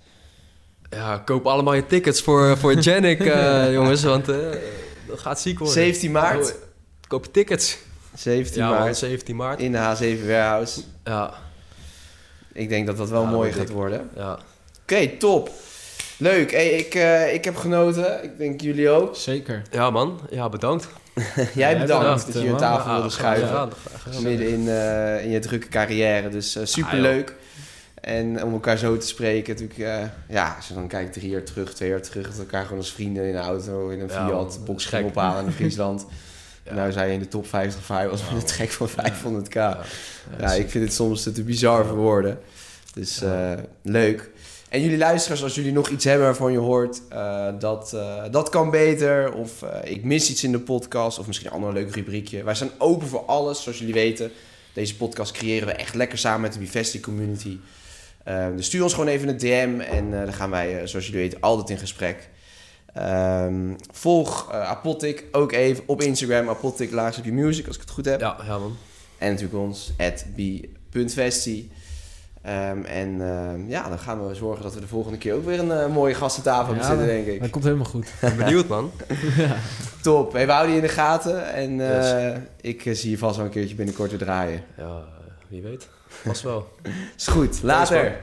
Ja, koop allemaal je tickets voor, voor Janik, eh, jongens, want eh, dat gaat ziek worden. 17 maart. Oh, koop je tickets. 17 Ja, man, maart 17 maart. in de H7 Warehouse. Ja, Ik denk dat dat wel Ja, mooi gaat worden. ja. Oké, top. Leuk. Hey, ik, eh, ik heb genoten. Ik denk jullie ook. Zeker. ja, man. Ja, bedankt. Jij bedankt bedankt, dat je man. tafel wilde schuiven. Midden in, eh, in je drukke carrière. Dus eh super Ah, leuk. En om elkaar zo te spreken. Natuurlijk, eh, ja, als je dan kijkt drie jaar terug, twee jaar terug. Dat elkaar gewoon als vrienden in een auto, in een Ja, Fiat, man, dat box is gingen gek. ophalen in Friesland. Ja. Nou zei je in de top 50 van was met een trek van 500k. Ja, Ja. ik vind het soms te bizar voor woorden. Dus eh, leuk. En jullie luisteraars, als jullie nog iets hebben waarvan je hoort eh, dat, dat kan beter, of ik mis iets in de podcast, of misschien een ander leuk rubriekje. Wij zijn open voor alles, zoals jullie weten. Deze podcast creëren we echt lekker samen met de Bivesti community. Eh, dus stuur ons gewoon even een DM en eh, dan gaan wij, eh, zoals jullie weten, altijd in gesprek. Ehm, volg eh Apotic ook even op Instagram, Apotic laagstreepje music, als ik het goed heb. Ja, ja, man. En natuurlijk ons, b.vesti. Ehm, en ehm, ja, dan gaan we zorgen dat we de volgende keer ook weer een mooie gastentafel hebben Ja, zitten, denk ik. Dat komt helemaal goed. Ben benieuwd, man. Top. Hey, we houden je in de gaten. En eh, ik zie je vast wel een keertje binnenkort weer draaien. Ja, wie weet. Vast wel. Is goed. Later.